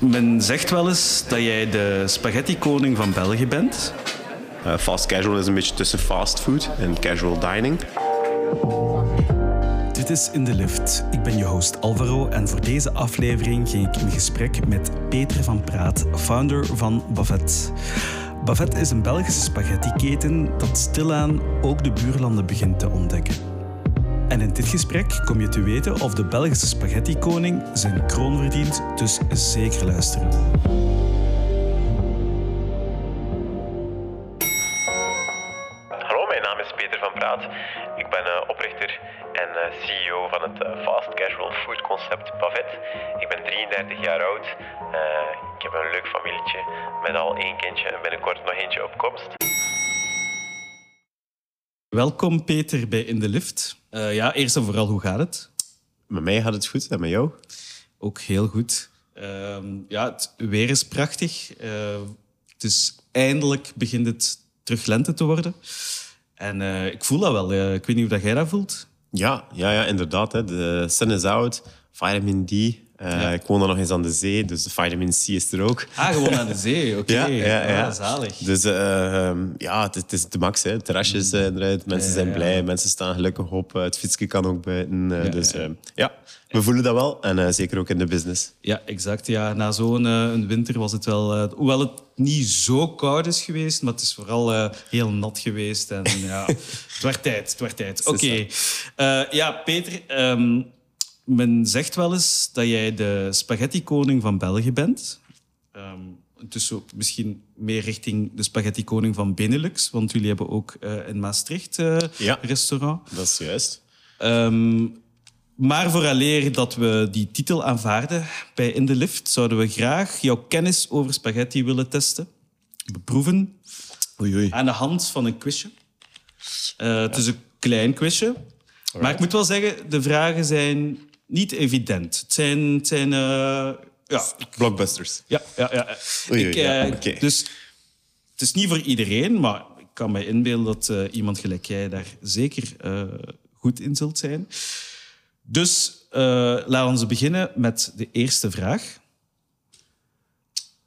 Men zegt wel eens dat jij de spaghetti-koning van België bent. Uh, fast casual is een beetje tussen fast food en casual dining. Dit is In de Lift. Ik ben je host Alvaro en voor deze aflevering ging ik in gesprek met Peter van Praat, founder van Bavet. Bavet is een Belgische spaghetti-keten dat stilaan ook de buurlanden begint te ontdekken. En in dit gesprek kom je te weten of de Belgische spaghetti-koning zijn kroon verdient, dus zeker luisteren. Hallo, mijn naam is Peter van Praat. Ik ben uh, oprichter en uh, CEO van het uh, fast casual food concept Bavet. Ik ben 33 jaar oud. ik heb een leuk familietje met al één kindje en binnenkort nog eentje op komst. Welkom Peter bij In de Lift. Uh, ja, eerst en vooral, hoe gaat het? Met mij gaat het goed en met jou? Ook heel goed. Uh, ja, het weer is prachtig. Uh, dus eindelijk begint het terug lente te worden. En uh, ik voel dat wel. ik weet niet hoe dat jij dat voelt. Ja, ja, ja inderdaad. Hè. De sun is out, vitamin D, uh, Ik woon dan nog eens aan de zee, dus de vitamin C is er ook. Ah, gewoon aan de zee, oké. Okay. ja, ja, ja. Ah, zalig. Dus uh, ja, het, het, is de max. Hè. Terrasjes zijn eruit, mensen zijn blij, mensen staan gelukkig op. Het fietsje kan ook buiten. Dus ja, we voelen dat wel. En zeker ook in de business. Ja, exact. Ja. Na zo'n een winter was het wel... hoewel het niet zo koud is geweest, maar het is vooral heel nat geweest. En ja, het werd tijd. Het werd tijd. Oké. Okay. ja, Peter... Um, men zegt wel eens dat jij de spaghetti-koning van België bent. Um, dus misschien meer richting de spaghetti-koning van Benelux. Want jullie hebben ook uh, in Maastricht uh, ja, restaurant. dat is juist. Um, maar vooraleer dat we die titel aanvaarden bij In de Lift, zouden we graag jouw kennis over spaghetti willen testen. Beproeven. Oei, oei. Aan de hand van een quizje. Uh, het is een klein quizje. Maar ik moet wel zeggen, de vragen zijn niet evident. Het zijn... Het zijn uh, ja. Blockbusters. Ja, ja, ja. Oei, ik, uh, Dus het is niet voor iedereen, maar ik kan me inbeelden dat uh, iemand gelijk jij daar zeker goed in zult zijn. Dus laten we beginnen met de eerste vraag.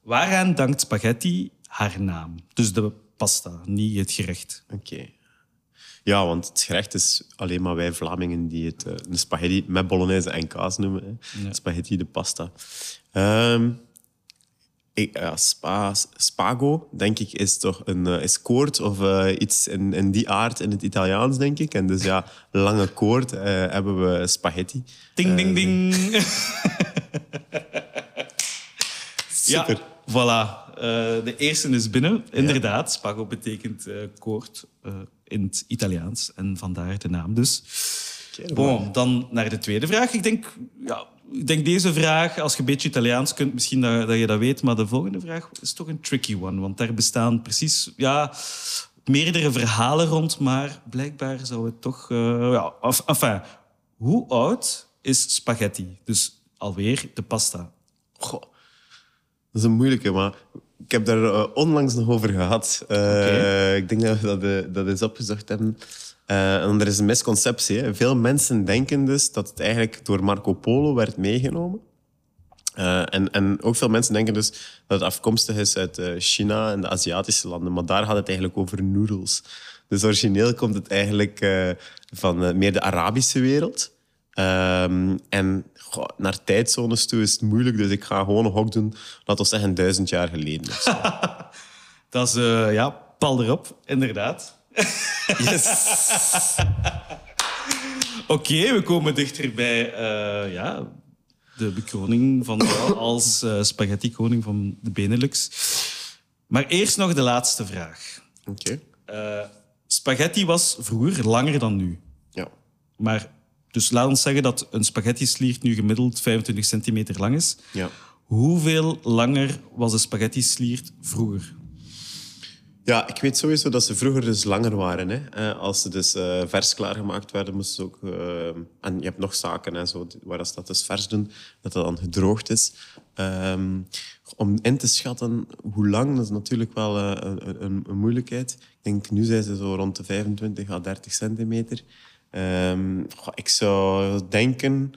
Waaraan dankt spaghetti haar naam? Dus de pasta, niet het gerecht. Oké. Ja, want het gerecht is alleen maar wij Vlamingen die het uh, een spaghetti met bolognese en kaas noemen. Hè. Spaghetti de pasta. Um, ik, ja, spa, spago, denk ik, is toch een uh, is koord of uh, iets in, in die aard in het Italiaans, denk ik. En dus ja, lange koord hebben we spaghetti. Ding, ding, ding. Super. Ja, voilà. de eerste is binnen. Inderdaad, spago betekent koord in het Italiaans. En vandaar de naam dus. Bon, dan naar de tweede vraag. Ik denk, ja, ik denk deze vraag, als je een beetje Italiaans kunt, misschien dat, dat je dat weet. Maar de volgende vraag is toch een tricky one. Want daar bestaan precies ja, meerdere verhalen rond. Maar blijkbaar zou het toch... Uh, ja, enfin, hoe oud is spaghetti? Dus alweer de pasta. Goh, dat is een moeilijke, maar ik heb daar uh, onlangs nog over gehad. Uh, Ik denk dat we dat, uh, dat eens opgezocht hebben. en er is een misconceptie. Hè. Veel mensen denken dus dat het eigenlijk door Marco Polo werd meegenomen. en, en ook veel mensen denken dus dat het afkomstig is uit China en de Aziatische landen. Maar daar gaat het eigenlijk over noodles. Dus origineel komt het eigenlijk van meer de Arabische wereld. Um, en goh, naar tijdzones toe is het moeilijk, dus ik ga gewoon een hok doen, laten we zeggen, duizend jaar geleden. dat is, uh, ja, pal erop, inderdaad. Yes. Oké, we komen dichter bij uh, ja, de bekroning van jou als uh, spaghetti-koning van de Benelux. Maar eerst nog de laatste vraag. Oké. Okay. spaghetti was vroeger langer dan nu. Ja. Maar dus laat ons zeggen dat een spaghetti-sliert nu gemiddeld 25 centimeter lang is. Ja. Hoeveel langer was een spaghetti-sliert vroeger? Ja, ik weet sowieso dat ze vroeger dus langer waren. Hè. Eh, als ze dus uh, vers klaargemaakt werden, moesten ze ook... Uh, en je hebt nog zaken hè, zo, waar ze dat dus vers doen, dat dat dan gedroogd is. Um, om in te schatten hoe lang, dat is natuurlijk wel een, een, een, moeilijkheid. Ik denk, nu zijn ze zo rond de 25 à 30 centimeter. Um, ik zou denken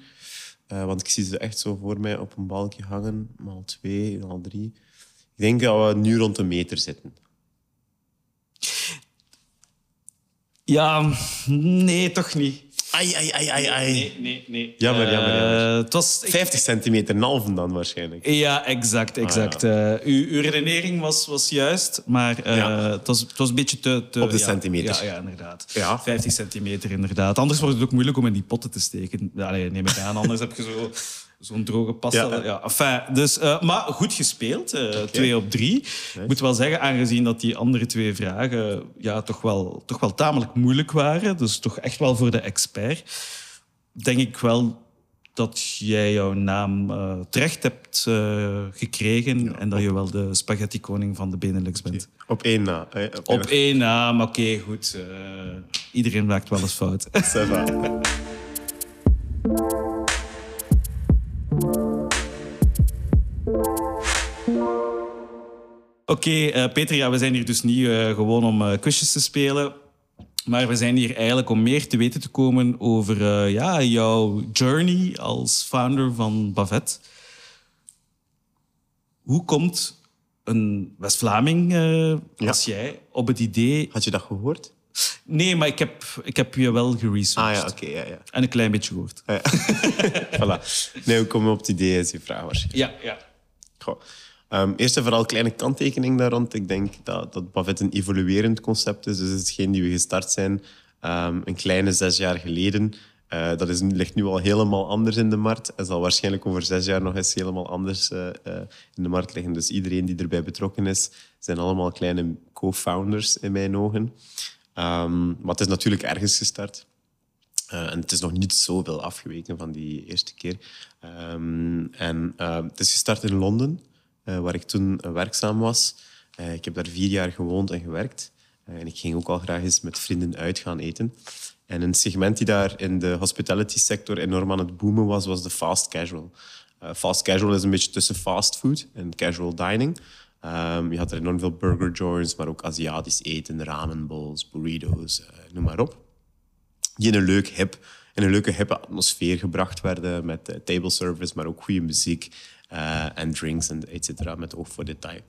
Eh, want ik zie ze echt zo voor mij op een balkje hangen. Maal twee, maal drie. Ik denk dat we nu rond de meter zitten. Ja, nee, toch niet. Ai, ai, ai, ai, ai. Nee, nee, nee. Jammer, jammer, jammer. Eh, het was, ik- 50 centimeter, een halve dan waarschijnlijk. Ja, exact. exact. Eh, uw, uw redenering was, was juist, maar eh, Ja. het, was, het was een beetje te... te Op de ja, centimeter. Ja, ja, inderdaad. Ja. 50 centimeter, inderdaad. Anders wordt het ook moeilijk om in die potten te steken. Nee, neem ik aan. Anders heb je zo, zo'n droge pasta. Ja. Ja. enfin, dus, eh, maar goed gespeeld. eh, Twee op drie. Ik moet wel zeggen, aangezien dat die andere twee vragen ja, toch, wel, toch wel tamelijk moeilijk waren, dus toch echt wel voor de expert, denk ik wel dat jij jouw naam eh, terecht hebt gekregen en dat je wel de spaghetti koning van de Benelux bent. Op één na. Op één Op één naam, oké, goed. iedereen maakt wel eens fout. Oké, eh, Peter, ja, we zijn hier dus niet eh, gewoon om eh quizjes te spelen. Maar we zijn hier eigenlijk om meer te weten te komen over eh, ja, jouw journey als founder van Bavet. Hoe komt een West-Vlaming eh, als jij op het idee... Had je dat gehoord? Nee, maar ik heb, ik heb je wel geresearched. Ah ja, oké. ja, ja. En een klein beetje gehoord. Ah, ja. voilà. Nee, hoe kom je op het idee, is je vraag waarschijnlijk. Ja, ja. Goh. Ehm, eerst en vooral kleine kanttekening daar rond. Ik denk dat, dat een evoluerend concept is. Dus het is geen die we gestart zijn ehm, een kleine zes jaar geleden. Eh, dat is, ligt nu al helemaal anders in de markt en zal waarschijnlijk over zes jaar nog eens helemaal anders eh, eh, in de markt liggen. Dus iedereen die erbij betrokken is, zijn allemaal kleine co-founders in mijn ogen. Ehm, maar het is natuurlijk ergens gestart. En het is nog niet zoveel afgeweken van die eerste keer. En eh, het is gestart in Londen, waar ik toen eh, werkzaam was. Eh, ik heb daar vier jaar gewoond en gewerkt. Eh, en ik ging ook al graag eens met vrienden uit gaan eten. En een segment die daar in de hospitality sector enorm aan het boomen was, was de fast casual. Eh, fast casual is een beetje tussen fast food en casual dining. Ehm, je had er enorm veel burger joints, maar ook Aziatisch eten, ramen bowls, burritos, eh, noem maar op die in een, leuk hip, in een leuke hippe atmosfeer gebracht werden met eh, table service, maar ook goede muziek eh, en drinks en et cetera, met oog voor detail.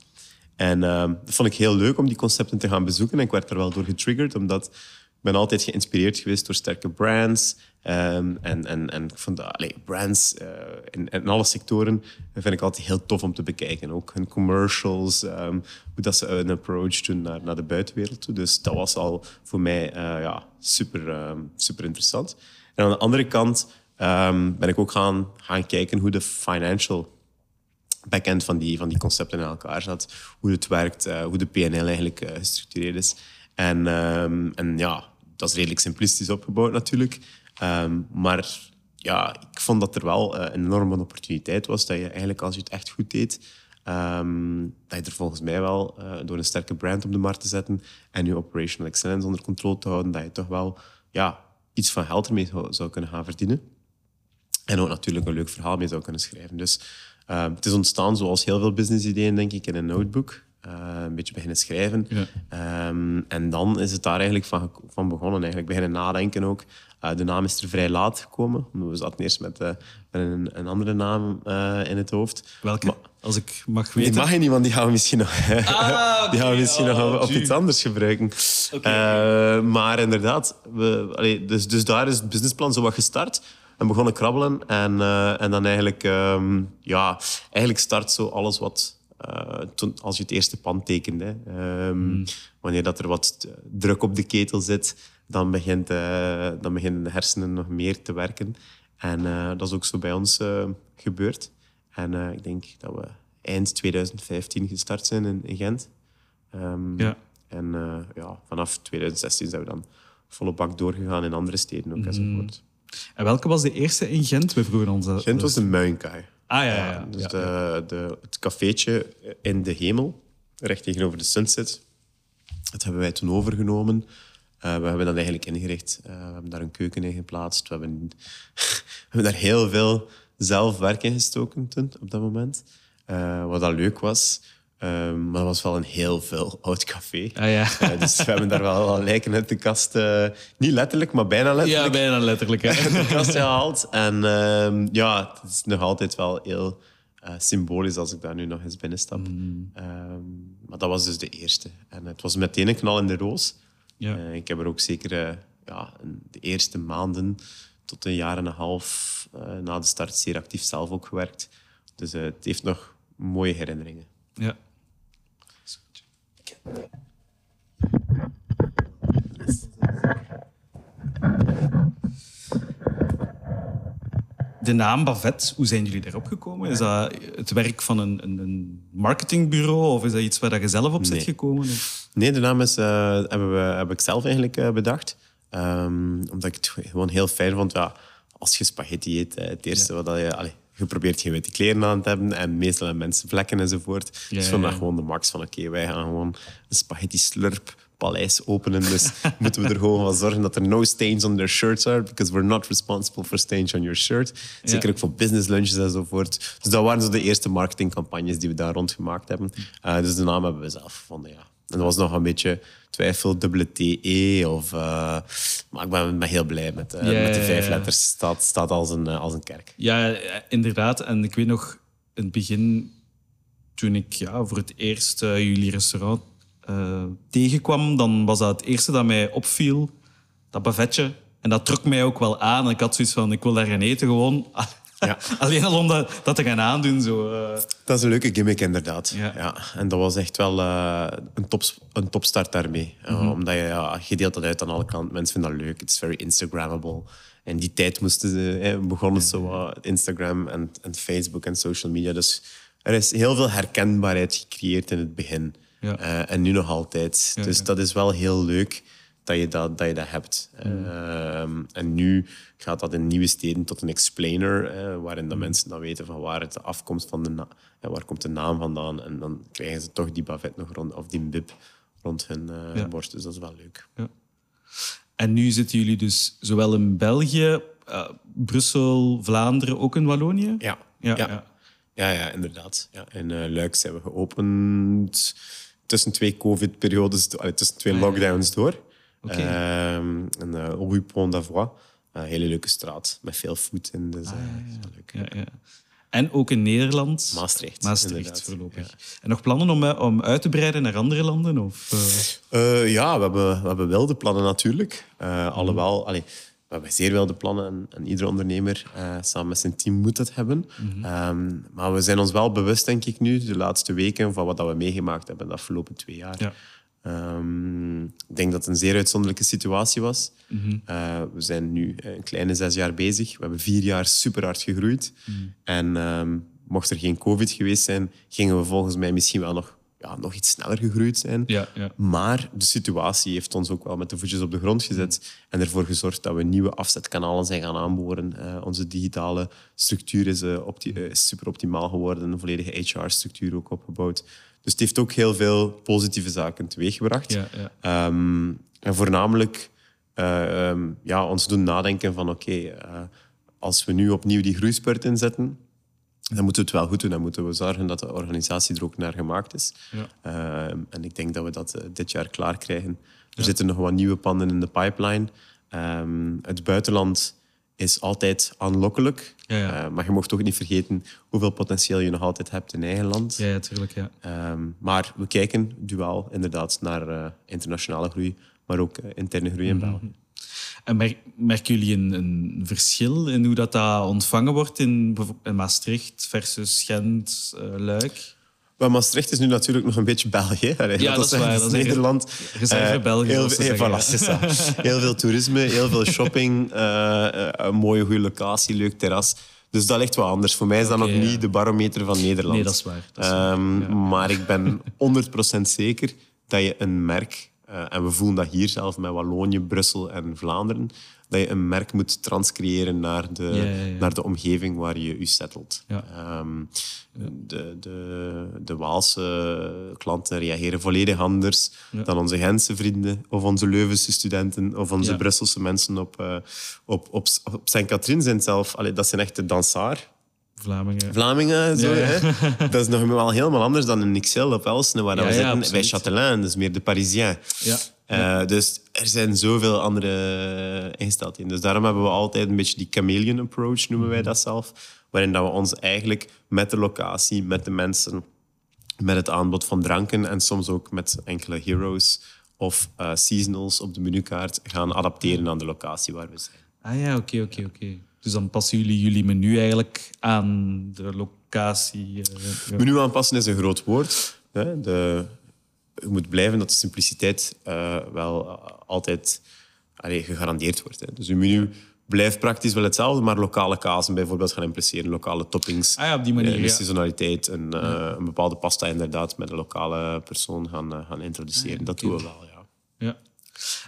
En ehm, dat vond ik heel leuk om die concepten te gaan bezoeken. En ik werd er wel door getriggerd, omdat ik ben altijd geïnspireerd geweest door sterke brands. Ehm, en, en, en ik vond dat, allee, brands eh, in, in alle sectoren vind ik altijd heel tof om te bekijken. Ook hun commercials, ehm, hoe dat ze een approach doen naar, naar de buitenwereld toe. Dus dat was al voor mij eh, ja, super, super interessant. En aan de andere kant ben ik ook gaan, gaan kijken hoe de financial backend van die, van die concepten in elkaar zat. Hoe het werkt, eh, hoe de PNL eigenlijk eh, gestructureerd is. En, ehm, en ja, dat is redelijk simplistisch opgebouwd natuurlijk. Ehm, maar ja, ik vond dat er wel eh, een enorme opportuniteit was. Dat je eigenlijk, als je het echt goed deed, ehm, dat je er volgens mij wel, door een sterke brand op de markt te zetten en je operational excellence onder controle te houden, dat je toch wel ja, iets van geld ermee zou- zou kunnen gaan verdienen. En ook natuurlijk een leuk verhaal mee zou kunnen schrijven. Dus eh, het is ontstaan zoals heel veel business-ideeën, denk ik, in een notebook. Eh, een beetje beginnen schrijven. Ja. Ehm, en dan is het daar eigenlijk van, van begonnen. Eigenlijk beginnen nadenken ook. Eh, de naam is er vrij laat gekomen. omdat We zaten eerst met, eh, met een, een andere naam eh, in het hoofd. Welke? Maar- Als ik mag die weten. mag je niet, want die gaan we misschien nog, Ah, die gaan we misschien nog Oh, op, op ju. iets anders gebruiken. Maar inderdaad, we, allee, dus, dus daar is het businessplan zo wat gestart. En begonnen krabbelen. En, eh, en dan eigenlijk, ehm, ja, eigenlijk start zo alles wat... eh, toen, als je het eerste pand tekent. Hè. Ehm, Hmm. Wanneer dat er wat eh, druk op de ketel zit, dan, begint, dan beginnen de hersenen nog meer te werken. En dat is ook zo bij ons gebeurd. En ik denk dat we eind 2015 gestart zijn in, in Gent. Ehm, Ja. En ja, vanaf 2016 zijn we dan volle bak doorgegaan in andere steden ook enzovoort. En welke was de eerste in Gent? We vroegen ons dat. Gent was de Muinkaai. Ah ja, ja. ja. Dus ja. de, de, het cafeetje in de hemel, recht tegenover de Sunset, dat hebben wij toen overgenomen. Eh, we hebben dat eigenlijk ingericht. Eh, we hebben daar een keuken in geplaatst. We hebben, we hebben daar heel veel zelf werk in gestoken toen, op dat moment. Eh, wat dat leuk was. Ehm, maar dat was wel een heel veel oud café. Ah, ja. Eh, dus we hebben daar wel al lijken uit de kast, eh, niet letterlijk, maar bijna ja, letterlijk, bijna letterlijk. Hè. de kast gehaald. En ehm, ja, het is nog altijd wel heel eh, symbolisch als ik daar nu nog eens binnenstap. Mm. Ehm, maar dat was dus de eerste. En het was meteen een knal in de roos. Ja. Ik heb er ook zeker ja, de eerste maanden tot een jaar en een half na de start zeer actief zelf ook gewerkt. Dus het heeft nog mooie herinneringen. Ja. De naam Bavet, hoe zijn jullie daarop gekomen? Is dat het werk van een, een, een marketingbureau of is dat iets waar je zelf op Nee. gekomen? Nee, de naam is, eh, hebben we, heb ik zelf eigenlijk eh, bedacht. Ehm, omdat ik het gewoon heel fijn vond. Ja, als je spaghetti eet, eh, het eerste wat dat je... Allee, je probeert geen witte kleren aan te hebben en meestal hebben mensen vlekken enzovoort. Ja, dus dat ja. gewoon de max van oké, wij gaan gewoon een spaghetti slurp paleis openen. Dus moeten we er gewoon van zorgen dat er no stains on their shirts are, because we're not responsible for stains on your shirt. Zeker ook voor business lunches enzovoort. Dus dat waren zo de eerste marketingcampagnes die we daar rond gemaakt hebben. Eh, dus de naam hebben we zelf gevonden, ja. En dat was nog een beetje twijfel, dubbele TE. Of, eh, maar ik ben, ben heel blij met, eh, met de vijf letters. Staat, staat als, een, eh, als een kerk. Ja, inderdaad. En ik weet nog, in het begin, toen ik ja, voor het eerst jullie restaurant tegenkwam, dan was dat het eerste dat mij opviel, dat bavetje. En dat trok mij ook wel aan. En ik had zoiets van, ik wil daar gaan eten gewoon. Ja. Alleen al om dat, dat te gaan aandoen. Zo, eh. Dat is een leuke gimmick, inderdaad. Ja. Ja. En dat was echt wel eh, een, top, een topstart daarmee. Uh, Omdat je, ja, je deelt dat uit aan alle kanten. Mensen vinden dat leuk. Het is very Instagrammable. En die tijd moesten ze, eh, begonnen zo wat Instagram en, en Facebook en social media. Dus er is heel veel herkenbaarheid gecreëerd in het begin. Ja. Eh, en nu nog altijd. Ja, dus ja. dat is wel heel leuk dat je dat, dat, je dat hebt. Ehm, en nu gaat dat in nieuwe steden tot een explainer, waarin dat mensen dan weten van waar het de afkomst van de naam, waar komt de naam vandaan. En dan krijgen ze toch die bavet nog rond, of die bib rond hun eh, Ja. borst. Dus dat is wel leuk. En nu zitten jullie dus zowel in België, eh, Brussel, Vlaanderen, ook in Wallonië? Ja, Ja, ja. ja. ja. ja, inderdaad. Ja, in eh, Luik zijn we geopend tussen twee covid-periodes, tussen twee Ah, ja, ja. lockdowns door. Oké. Ehm, en uh, Rue Pont d'Avoie. Een hele leuke straat met veel voet in. Dus, eh, Ah, wel leuk. Ja, ja. En ook in Nederland? Maastricht, Maastricht, inderdaad. voorlopig. En nog plannen om, eh, om uit te breiden naar andere landen? Of, eh? Eh, ja, we hebben, we hebben wilde plannen natuurlijk. Eh, Alhoewel, allee, we hebben zeer wilde plannen en, en iedere ondernemer eh, samen met zijn team moet dat hebben. Ehm, maar we zijn ons wel bewust, denk ik nu, de laatste weken, van wat dat we meegemaakt hebben de afgelopen twee jaar. Ja. Ehm, ik denk dat het een zeer uitzonderlijke situatie was. Eh, we zijn nu een kleine zes jaar bezig. We hebben vier jaar super hard gegroeid. En ehm, mocht er geen COVID geweest zijn, gingen we volgens mij misschien wel nog, ja, nog iets sneller gegroeid zijn. Ja, ja. Maar de situatie heeft ons ook wel met de voetjes op de grond gezet en ervoor gezorgd dat we nieuwe afzetkanalen zijn gaan aanboren. Eh, onze digitale structuur is, eh, opti- super optimaal geworden, een volledige HR-structuur ook opgebouwd. Dus het heeft ook heel veel positieve zaken teweeggebracht. Ja, ja. Ehm, en voornamelijk eh, ehm, ja, ons doen nadenken van oké, eh, als we nu opnieuw die groeispurt inzetten, dan moeten we het wel goed doen. Dan moeten we zorgen dat de organisatie er ook naar gemaakt is. Ja. Ehm, en ik denk dat we dat eh, dit jaar klaar krijgen. Er zitten nog wat nieuwe panden in de pipeline. Het buitenland is altijd aanlokkelijk. Ja, ja. Eh, maar je mocht ook niet vergeten hoeveel potentieel je nog altijd hebt in eigen land. Ja, ja, tuurlijk. Ja. Ehm, maar we kijken duaal inderdaad naar eh, internationale groei, maar ook eh, interne groei in België. En merk, merken jullie een, een verschil in hoe dat, dat ontvangen wordt in, in Maastricht versus Gent, Luik? Maar Maastricht is nu natuurlijk nog een beetje België. Allee, Ja, dat is waar. Dat is Nederland. reserve Eh, België, Heel, heel, voilà, veel toerisme, heel veel shopping, eh, eh, een mooie, goede locatie, leuk terras. Dus dat ligt wel anders. Voor mij is dat nog ja. niet de barometer van Nederland. Nee, dat is waar, dat is waar. Ehm, Maar ik ben 100% zeker dat je een merk, en we voelen dat hier zelf met Wallonië, Brussel en Vlaanderen, dat je een merk moet transcreëren naar de, Ja, ja, ja. naar de omgeving waar je je settelt. Ehm, de, de, de Waalse klanten reageren volledig anders dan onze Gentse vrienden of onze Leuvense studenten of onze. Brusselse mensen op, eh, op, op, op Sint-Katrien zijn zelf. Allee, dat zijn echt de dansaar. Vlamingen. Vlamingen, zo, Ja, ja. Hè? dat is nog wel helemaal anders dan een XL of Elsene, waar Ja, we zitten bij. Châtelain, dus meer de Parisien. Ja. Eh, dus er zijn zoveel andere ingesteldheden. Dus daarom hebben we altijd een beetje die chameleon approach, noemen wij dat zelf. Waarin dat we ons eigenlijk met de locatie, met de mensen, met het aanbod van dranken en soms ook met enkele heroes of eh, seasonals op de menukaart gaan adapteren aan de locatie waar we zijn. Ah ja, oké, oké, oké. Dus dan passen jullie jullie menu eigenlijk aan de locatie. eh. Menu aanpassen is een groot woord. Hè. De, je moet blijven dat de simpliciteit eh, wel eh, altijd allee, gegarandeerd wordt. Hè. Dus je menu blijft praktisch wel hetzelfde, maar lokale kazen bijvoorbeeld gaan impliceren, lokale toppings. Ah ja, op die manier, eh, Een ja. seasonaliteit, een, een bepaalde pasta inderdaad met een lokale persoon gaan, gaan introduceren. Ah dat doen we wel, ja. Ja.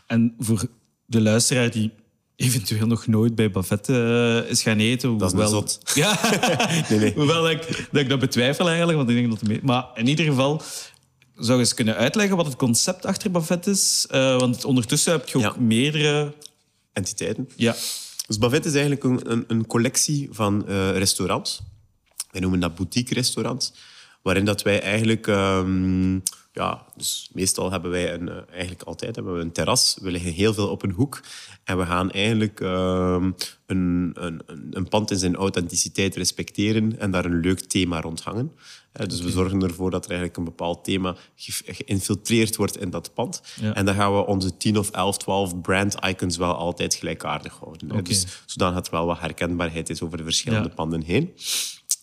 En voor de luisteraar die eventueel nog nooit bij Bavette is gaan eten... Dat is hoewel- zot. Ja, Nee, nee. hoewel ik, dat ik dat betwijfel eigenlijk, want ik denk dat. Maar in ieder geval, zou je eens kunnen uitleggen wat het concept achter Bavette is? Eh, want ondertussen heb je ook Ja. meerdere... Entiteiten. Ja, Dus Bavet is eigenlijk een, een, een collectie van eh, restaurants. Wij noemen dat boutique-restaurants. Waarin dat wij eigenlijk... ehm, ja, dus meestal hebben wij een, eh, eigenlijk altijd hebben we een terras. We liggen heel veel op een hoek. En we gaan eigenlijk ehm, een, een, een- een pand in zijn authenticiteit respecteren en daar een leuk thema rond hangen. Eh, dus we zorgen ervoor dat er eigenlijk een bepaald thema ge- geïnfiltreerd wordt in dat pand. Ja. En dan gaan we onze 10 of 11, 12 brand icons wel altijd gelijkaardig houden. Dus zodat het wel wat herkenbaarheid is over de verschillende Ja. panden heen.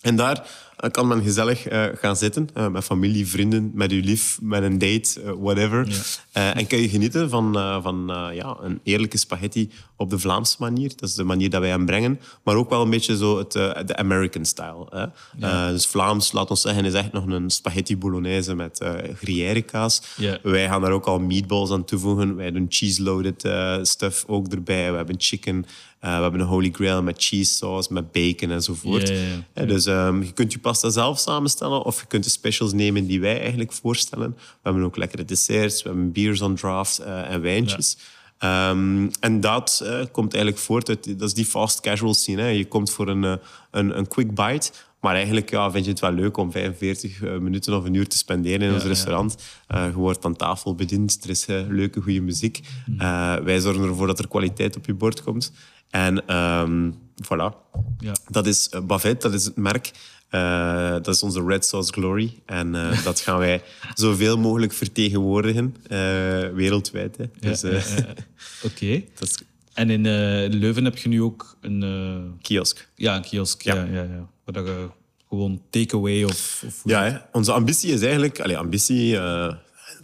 En daar eh, kan men gezellig eh, gaan zitten, eh, met familie, vrienden, met uw lief, met een date, whatever. Ja. En kan je genieten van, van ja, een eerlijke spaghetti op de Vlaamse manier. Dat is de manier dat wij hem brengen. Maar ook wel een beetje zo het, de American style. Hè? Dus Vlaams, laat ons zeggen, is echt nog een spaghetti bolognese met gruyère kaas. Ja. Wij gaan daar ook al meatballs aan toevoegen. Wij doen cheese-loaded stuff ook erbij. We hebben chicken. we hebben een holy grail met cheese sauce, met bacon enzovoort. Dus ehm, je kunt je pasta zelf samenstellen of je kunt de specials nemen die wij eigenlijk voorstellen. We hebben ook lekkere desserts, we hebben beers on draft eh, en wijntjes. Ehm, en dat eh, komt eigenlijk voort uit dat is die fast casual scene. Hè. Je komt voor een, eh, een, een quick bite, maar eigenlijk ja, vind je het wel leuk om 45 eh, minuten of een uur te spenderen in ons ja. restaurant. Je wordt aan tafel bediend, er is leuke, goede muziek. Hmm. Eh, wij zorgen ervoor dat er kwaliteit op je bord komt. En ehm, voilà. Ja. Dat is Bavet, dat is het merk. Eh, dat is onze Red Sauce Glory. En eh, dat gaan wij zoveel mogelijk vertegenwoordigen, wereldwijd. Hè. Ja, ja, ja. Oké. is En in eh, Leuven heb je nu ook een, kiosk. ja, een kiosk. Ja. Ja. Ja, Waar dat je gewoon takeaway of... of Ja, hè. onze ambitie is eigenlijk... Allee, ambitie,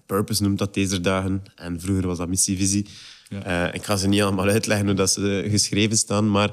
purpose noemt dat deze dagen. En vroeger was dat missie-visie. Ik ga ze niet allemaal uitleggen hoe dat ze geschreven staan, maar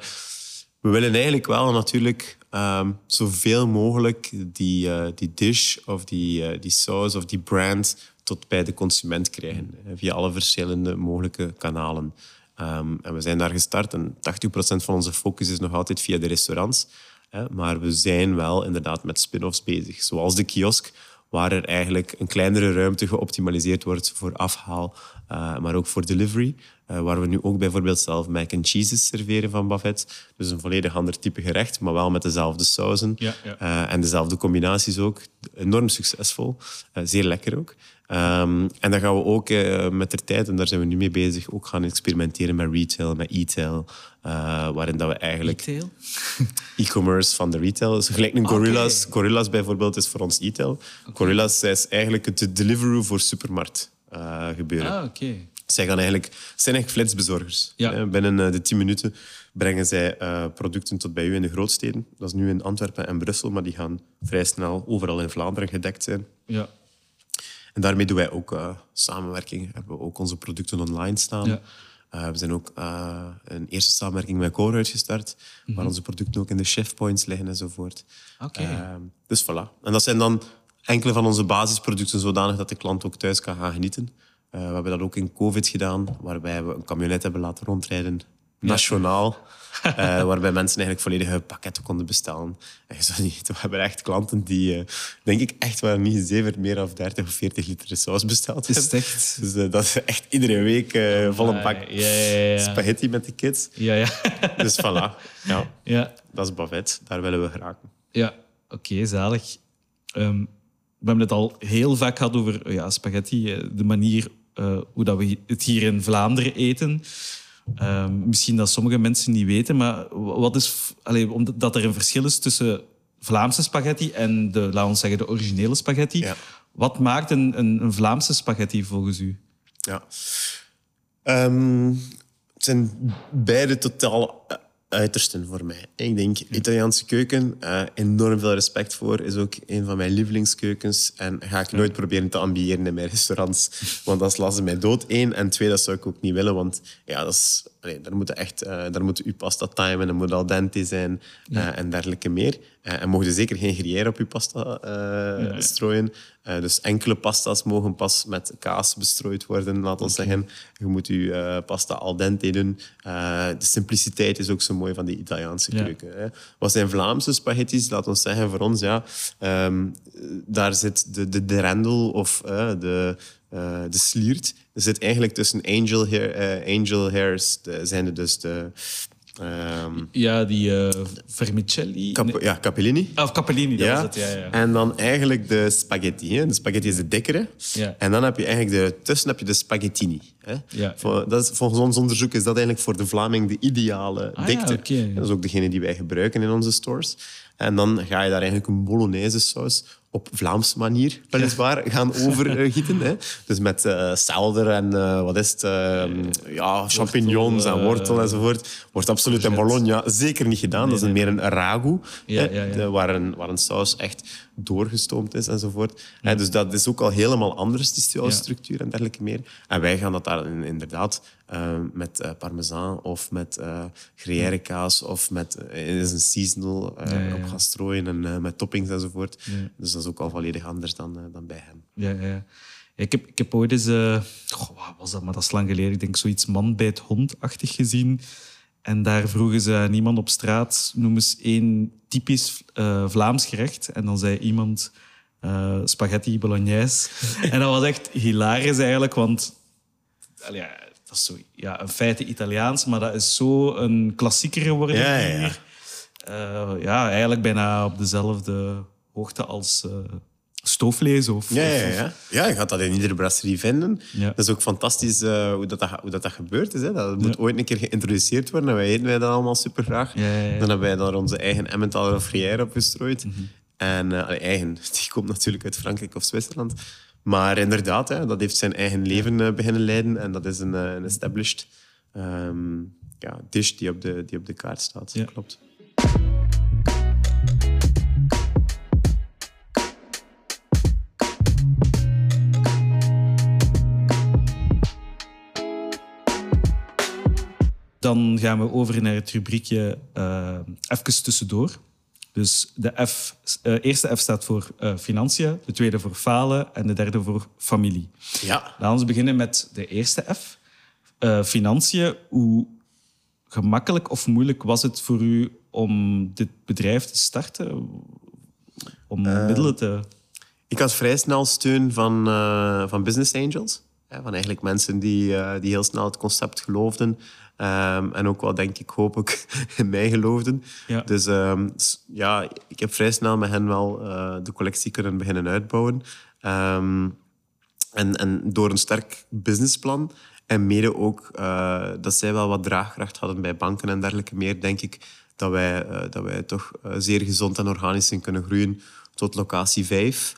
we willen eigenlijk wel natuurlijk ehm, zoveel mogelijk die, eh, die dish of die, eh, die saus of die brand tot bij de consument krijgen. Via alle verschillende mogelijke kanalen. Ehm, en we zijn daar gestart en 80% van onze focus is nog altijd via de restaurants. Hè, maar we zijn wel inderdaad met spin-offs bezig. Zoals de kiosk, waar er eigenlijk een kleinere ruimte geoptimaliseerd wordt voor afhaal, eh, maar ook voor delivery. Eh, waar we nu ook bijvoorbeeld zelf mac and cheeses serveren van Buffet. Dus een volledig ander type gerecht, maar wel met dezelfde sauzen Ja, ja. eh, en dezelfde combinaties ook. Enorm succesvol, eh, zeer lekker ook. Ehm, en dan gaan we ook eh, met de tijd, en daar zijn we nu mee bezig, ook gaan experimenteren met retail, met e-tail. eh, waarin dat we eigenlijk Retail? e-commerce van de retail. Dus gelijk een Gorillas. Gorillas bijvoorbeeld is voor ons e-tail. Gorillas is eigenlijk het Deliveroo voor supermarkt eh, gebeuren. Ah, oké. Zij gaan eigenlijk, zijn eigenlijk flitsbezorgers. Ja. Eh, Binnen eh, de 10 minuten brengen zij eh, producten tot bij u in de grootsteden. Dat is nu in Antwerpen en Brussel, maar die gaan vrij snel overal in Vlaanderen gedekt zijn. Ja. En daarmee doen wij ook eh, samenwerking. Hebben we ook onze producten online staan. Ja. We zijn ook een eerste samenwerking met Core uitgestart, waar onze producten ook in de chef points liggen enzovoort. Oké. Dus voilà. En dat zijn dan enkele van onze basisproducten zodanig dat de klant ook thuis kan gaan genieten. Eh, we hebben dat ook in COVID gedaan, waarbij we een camionet hebben laten rondrijden, nationaal. eh, waarbij mensen eigenlijk volledige pakketten konden bestellen. En je zou niet we hebben echt klanten die, eh, denk ik, echt wel niet zever meer dan 30 of 40 liter saus besteld Is hebben. het echt? Dus dat is echt iedere week eh vol een pak Ja, ja, ja, ja. spaghetti met de kids. Ja, ja. Dus voilà. Ja, ja. dat is Bavet. Daar willen we geraken. Ja, oké, zalig. Ehm, we hebben het al heel vaak gehad over ja, spaghetti, eh, de manier uh, hoe dat we het hier in Vlaanderen eten. Ehm, misschien dat sommige mensen niet weten, maar wat is, allez, omdat er een verschil is tussen Vlaamse spaghetti en de, laten we zeggen, de originele spaghetti. Wat maakt een, een, een, Vlaamse spaghetti volgens u? Ja. Um, het zijn beide totaal uitersten voor mij. Ik denk, Italiaanse keuken, uh, enorm veel respect voor, is ook een van mijn lievelingskeukens. En ga ik nooit proberen te ambiëren in mijn restaurants. Want dan slaan ze mij dood. Eén. En twee, dat zou ik ook niet willen. Want ja, dat is, allee, daar moet echt uh, daar moet uw pasta timen, en moet al dente zijn uh, en dergelijke meer. En mogen zeker geen gruyère op uw pasta ja. strooien. dus enkele pasta's mogen pas met kaas bestrooid worden, laat ons zeggen. Je moet je pasta al dente doen. de simpliciteit is ook zo mooi van die Italiaanse keuken. Hè. Wat zijn Vlaamse spaghetti's? Laat ons zeggen, voor ons, ja, um, daar zit de, de, de rendel of uh, de, uh, de sliert. Er zit eigenlijk tussen angel, hair, uh, angel hairs, de, zijn er dus de Um, ja, die uh, vermicelli. Cap ja, capellini. Ah, of capellini, dat ja. was het. Ja, ja. En dan eigenlijk de spaghetti. Hè. De spaghetti is de dikkere. Ja. En dan heb je eigenlijk de, tussen heb je de spaghettini. Hè. Ja, dat is, volgens ons onderzoek is dat eigenlijk voor de Vlaming de ideale ah, dikte. Ja, okay. Dat is ook degene die wij gebruiken in onze stores. En dan ga je daar eigenlijk een bolognese saus op Vlaamse manier, weliswaar, gaan overgieten. Hè. Dus met uh, selder en uh, wat is het, uh, ja, champignons en wortel enzovoort. Wordt absoluut in Bologna zeker niet gedaan. dat is meer een ragu, ja, ja, ja. waar, een, waar een saus echt doorgestoomd is enzovoort. Dus dat is ook al helemaal anders, die structuur en dergelijke meer. En wij gaan dat daar inderdaad uh, met uh, parmesan of met uh, gruyère kaas of met is een seasonal ja, op gaan strooien en met toppings enzovoort. Dus dat is ook al volledig anders dan, dan bij hen. Ja, ja. Ik heb, ik heb ooit eens, wat was dat, maar dat is lang geleden, ik denk zoiets man bij het hond-achtig gezien. En daar vroegen ze aan iemand op straat, noem eens één typisch Vlaams gerecht. En dan zei iemand uh, spaghetti bolognese. en dat was echt hilarisch eigenlijk, want ja, dat is zo, ja, een feite Italiaans, maar dat is zo een klassieker geworden ja, ja. hier. Uh, ja, eigenlijk bijna op dezelfde hoogte als stoofvlees. Of, ja, ja, ja. ja, je gaat dat in iedere brasserie vinden. Dat is ook fantastisch uh, hoe, dat, hoe dat, dat gebeurd is. Hè. Dat moet ooit een keer geïntroduceerd worden. En wij eten wij dat allemaal super graag. Dan hebben wij daar onze eigen Emmentaler of Gruyère op gestrooid. Mm -hmm. En uh, eigen, die komt natuurlijk uit Frankrijk of Zwitserland. Maar inderdaad, hè, dat heeft zijn eigen leven uh, beginnen leiden. En dat is een, een established um, ja, dish die op, de, die op de kaart staat. Klopt. Dan gaan we over naar het rubriekje uh, even tussendoor. Dus de F, uh, eerste F staat voor uh, financiën, de tweede voor falen en de derde voor familie. Ja. Laten we beginnen met de eerste F. Uh, financiën. Hoe gemakkelijk of moeilijk was het voor u om dit bedrijf te starten? Om middelen te... Ik had vrij snel steun van, van business angels. Van eigenlijk mensen die, die heel snel het concept geloofden. Um, en ook wel, denk ik, hoop ik, in mij geloofden. Ja. Dus um, ja, ik heb vrij snel met hen wel uh, de collectie kunnen beginnen uitbouwen. Um, en, en door een sterk businessplan en mede ook uh, dat zij wel wat draagkracht hadden bij banken en dergelijke meer, denk ik dat wij, uh, dat wij toch zeer gezond en organisch zijn kunnen groeien tot locatie 5.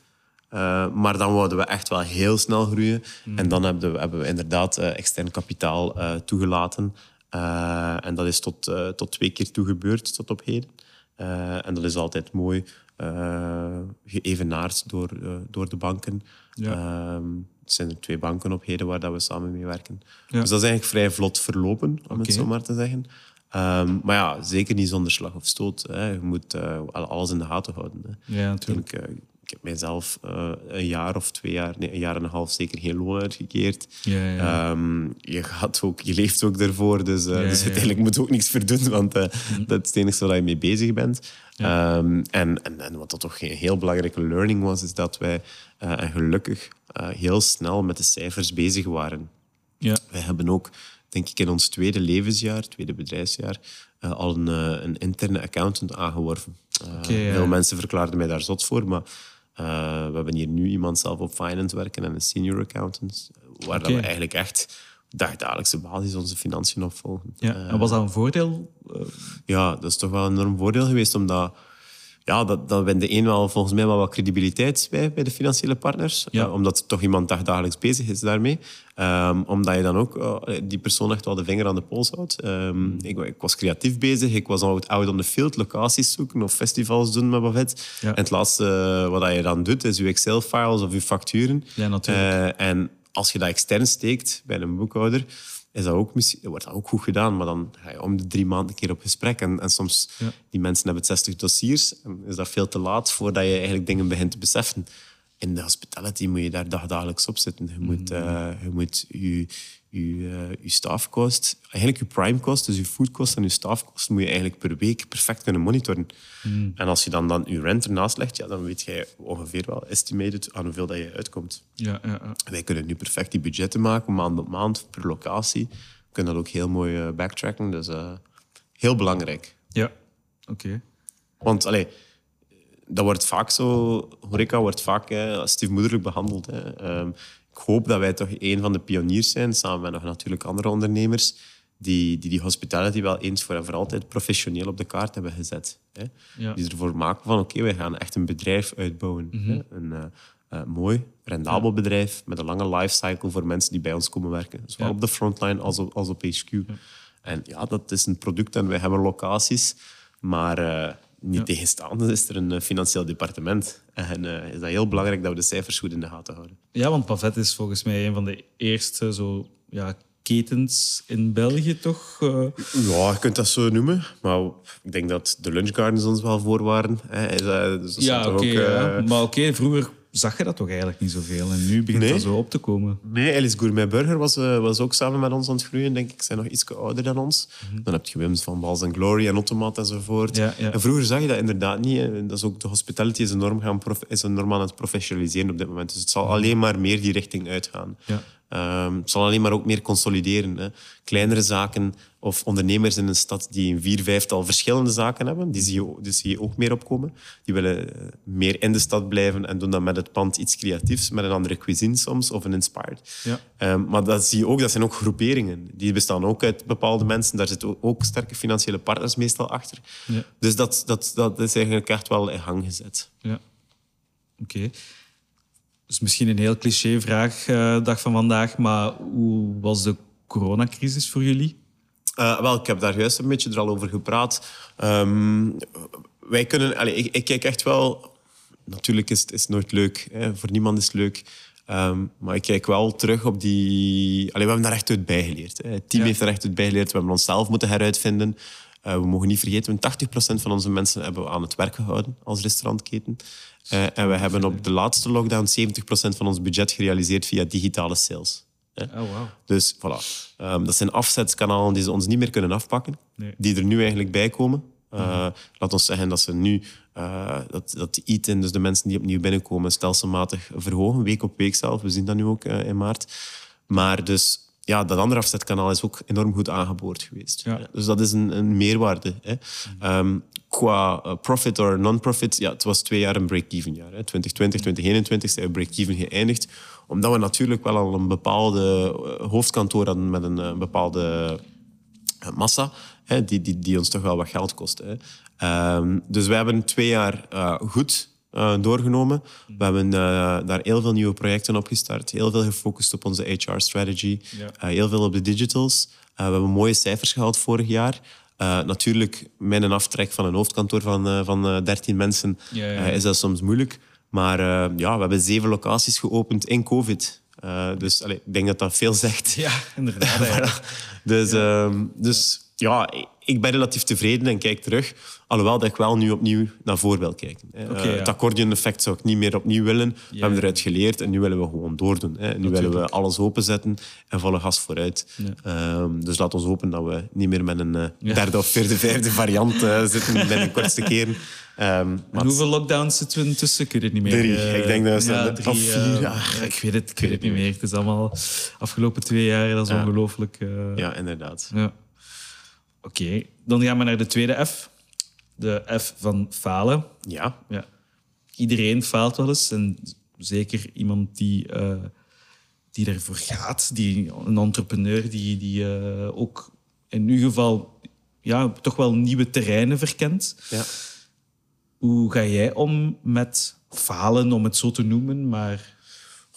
Uh, maar dan wouden we echt wel heel snel groeien. Mm. En dan hebben we, hebben we inderdaad uh, extern kapitaal uh, toegelaten. en dat is tot, tot twee keer toe gebeurd, tot op heden. en dat is altijd mooi geëvenaard door, door de banken. Ja. Ehm, het zijn er twee banken op heden waar dat we samen mee werken. Ja. Dus dat is eigenlijk vrij vlot verlopen, om het zo maar te zeggen. Um, maar ja, zeker niet zonder slag of stoot. Hè. Je moet alles in de gaten houden. Hè. Ja, natuurlijk ik heb mijzelf uh, een jaar of twee jaar, nee, een jaar en een half zeker geen loon uitgekeerd. Ja, ja. Um, je, gaat ook, je leeft ook ervoor, dus, uh, dus uiteindelijk moet je ook niks verdoen, want uh, dat is het enige waar je mee bezig bent. Um, en, en, en, wat dat toch een heel belangrijke learning was, is dat wij gelukkig heel snel met de cijfers bezig waren. Ja. Wij hebben ook, denk ik, in ons tweede levensjaar, tweede bedrijfsjaar, al een, een, interne accountant aangeworven. Okay. Veel mensen verklaarden mij daar zot voor, maar we hebben hier nu iemand zelf op finance werken en een senior accountant, waar okay. we eigenlijk echt dagdagelijkse basis onze financiën opvolgen. Ja, en was dat een voordeel? Ja, dat is toch wel een enorm voordeel geweest, omdat ja, dat, dat een wel volgens mij wel wat credibiliteit bij, bij de financiële partners. Ja. Uh, omdat toch iemand dagdagelijks bezig is daarmee. Um, omdat je dan ook uh, die persoon echt wel de vinger aan de pols houdt. Um, ik, ik, was creatief bezig. Ik was out, out on the field, locaties zoeken of festivals doen met Bavet. Ja. En het laatste uh, wat je dan doet, is je Excel-files of je facturen. Ja, natuurlijk. en als je dat extern steekt bij een boekhouder is dat ook, wordt dat ook goed gedaan. Maar dan ga je om de drie maanden een keer op gesprek. En, en soms, ja. die mensen hebben 60 dossiers. En is dat veel te laat voordat je eigenlijk dingen begint te beseffen. In de hospitality moet je daar dagdagelijks op zitten. Je moet, uh, je, moet je, je, uh, je staffkost, eigenlijk je prime cost, dus je foodkost en je staffkost, moet je eigenlijk per week perfect kunnen monitoren. Mm. En als je dan, dan je rent ernaast legt, ja, dan weet je ongeveer wel estimated aan hoeveel dat je uitkomt. Ja, ja, ja. Wij kunnen nu perfect die budgetten maken, maand op maand, per locatie. We kunnen dat ook heel mooi uh, backtracken. Dus uh, heel belangrijk. Ja, oké. Okay. Want allee, dat wordt vaak zo, horeca wordt vaak hè, stiefmoederlijk behandeld. Hè. Um, ik hoop dat wij toch een van de pioniers zijn, samen met nog natuurlijk andere ondernemers, die die, die hospitality wel eens voor en voor altijd professioneel op de kaart hebben gezet. Hè. Ja. Die ervoor maken van, oké, okay, wij gaan echt een bedrijf uitbouwen. Mhm. Hè. Een uh, uh, mooi, rendabel bedrijf met een lange lifecycle voor mensen die bij ons komen werken. Zowel Ja. op de frontline als op, als op HQ. En ja, dat is een product en wij hebben locaties, maar... uh, niet tegenstaande is er een eh, financieel departement. En uh, is dat heel belangrijk dat we de cijfers goed in de gaten houden. Ja, want Pavet is volgens mij een van de eerste zo, ja, ketens in België, toch? Uh, Ja, je kunt dat zo noemen. Maar ik denk dat de lunchgardens ons wel voor waren. Hè. Is dat- dus dat ja, oké. eh, ja. Maar oké, vroeger zag je dat toch eigenlijk niet zoveel. En nu begint Nee. dat zo op te komen. Nee, Alice Gourmet Burger was, eh, was ook samen met ons aan het groeien, denk ik. Zijn nog iets ouder dan ons. Dan heb je Wims van Bals en Glory en Automat enzovoort. Mhm. Ja, ja. En vroeger zag je dat inderdaad niet. hè. Dat is ook, de hospitality is enorm, gaan is enorm aan het professionaliseren op dit moment. Dus het zal alleen maar meer die richting uitgaan. Mhm. Ja. Ehm, het zal alleen maar ook meer consolideren. Hè. Kleinere zaken of ondernemers in een stad die een vier, vijftal verschillende zaken hebben, die zie je, die zie je ook meer opkomen. Die willen eh, meer in de stad blijven en doen dan met het pand iets creatiefs, met een andere cuisine soms, of een inspired. Ja. Ehm, maar dat zie je ook, dat zijn ook groeperingen. Die bestaan ook uit bepaalde mensen. Daar zitten ook sterke financiële partners meestal achter. Ja. Dus dat, dat, dat is eigenlijk echt wel in gang gezet. Ja. Oké. Dus misschien een heel cliché vraag, eh, dag van vandaag, maar hoe was de coronacrisis voor jullie? Uh, wel, ik heb daar juist een beetje er al over gepraat. Ehm, wij kunnen... Allez, ik, ik kijk echt wel... Natuurlijk is het is nooit leuk. Hè. Voor niemand is het leuk. Ehm, maar ik kijk wel terug op die... Allee, we hebben daar echt uit bijgeleerd. Hè. Het team Ja. heeft daar echt uit bijgeleerd. We hebben onszelf moeten heruitvinden. Uh, we mogen niet vergeten, 80% van onze mensen hebben we aan het werk gehouden als restaurantketen. Uh, en we hebben op de laatste lockdown 70% van ons budget gerealiseerd via digitale sales. Oh, wow. Dus voilà. Ehm, dat zijn afzetskanalen die ze ons niet meer kunnen afpakken, Nee. die er nu eigenlijk bij komen. Uh, Laat ons zeggen dat ze nu uh, dat, dat eat-in, dus de mensen die opnieuw binnenkomen, stelselmatig verhogen, week op week zelf. We zien dat nu ook uh, in maart. Maar dus ja, dat andere afzetkanaal is ook enorm goed aangeboord geweest. Ja. Dus dat is een, een meerwaarde. Hè. Um, qua uh, profit or non-profit, ja, het was twee jaar een break-even jaar. Hè. 2020, 2021 zijn we break-even geëindigd. Omdat we natuurlijk wel al een bepaalde uh, hoofdkantoor hadden met een uh, bepaalde massa, hè, die, die, die ons toch wel wat geld kost. Hè. Um, dus we hebben twee jaar uh, goed uh, doorgenomen. We hebben uh, daar heel veel nieuwe projecten op gestart. Heel veel gefocust op onze HR-strategy. Ja. Uh, heel veel op de digitals. we hebben mooie cijfers gehaald vorig jaar. Natuurlijk, met een aftrek van een hoofdkantoor van, van uh, 13 mensen Ja, ja. is dat soms moeilijk. Maar ja, we hebben zeven locaties geopend in COVID. dus allee, ik denk dat dat veel zegt. Ja, inderdaad. ja. Dus, ja. dus ja, ik ben relatief tevreden en kijk terug. Alhoewel dat ik wel nu opnieuw naar voor wil kijken. Okay, uh, ja. Het accordeon-effect zou ik niet meer opnieuw willen. We hebben eruit geleerd en nu willen we gewoon doordoen. Hè. Nu willen we alles openzetten en volle gas vooruit. Um, dus laat ons hopen dat we niet meer met een uh, Ja. derde of vierde, vijfde variant uh, zitten binnen de kortste keren. Um, En hoeveel lockdowns zitten we intussen? Ik weet het niet meer. Drie. Eh, Ik denk dat ze- ja, of drie, vier. eh, Ah, ja, ik weet het, ik weet het niet meer. Het is allemaal afgelopen twee jaar, dat is ongelooflijk. eh, Ja, inderdaad. ja. Oké, dan gaan we naar de tweede F. De F van falen. Ja. Ja. Iedereen faalt wel eens. En zeker iemand die, eh, die ervoor gaat. Die, een entrepreneur die, die eh, ook in uw geval ja, toch wel nieuwe terreinen verkent. ja. Hoe ga jij om met falen, om het zo te noemen? Maar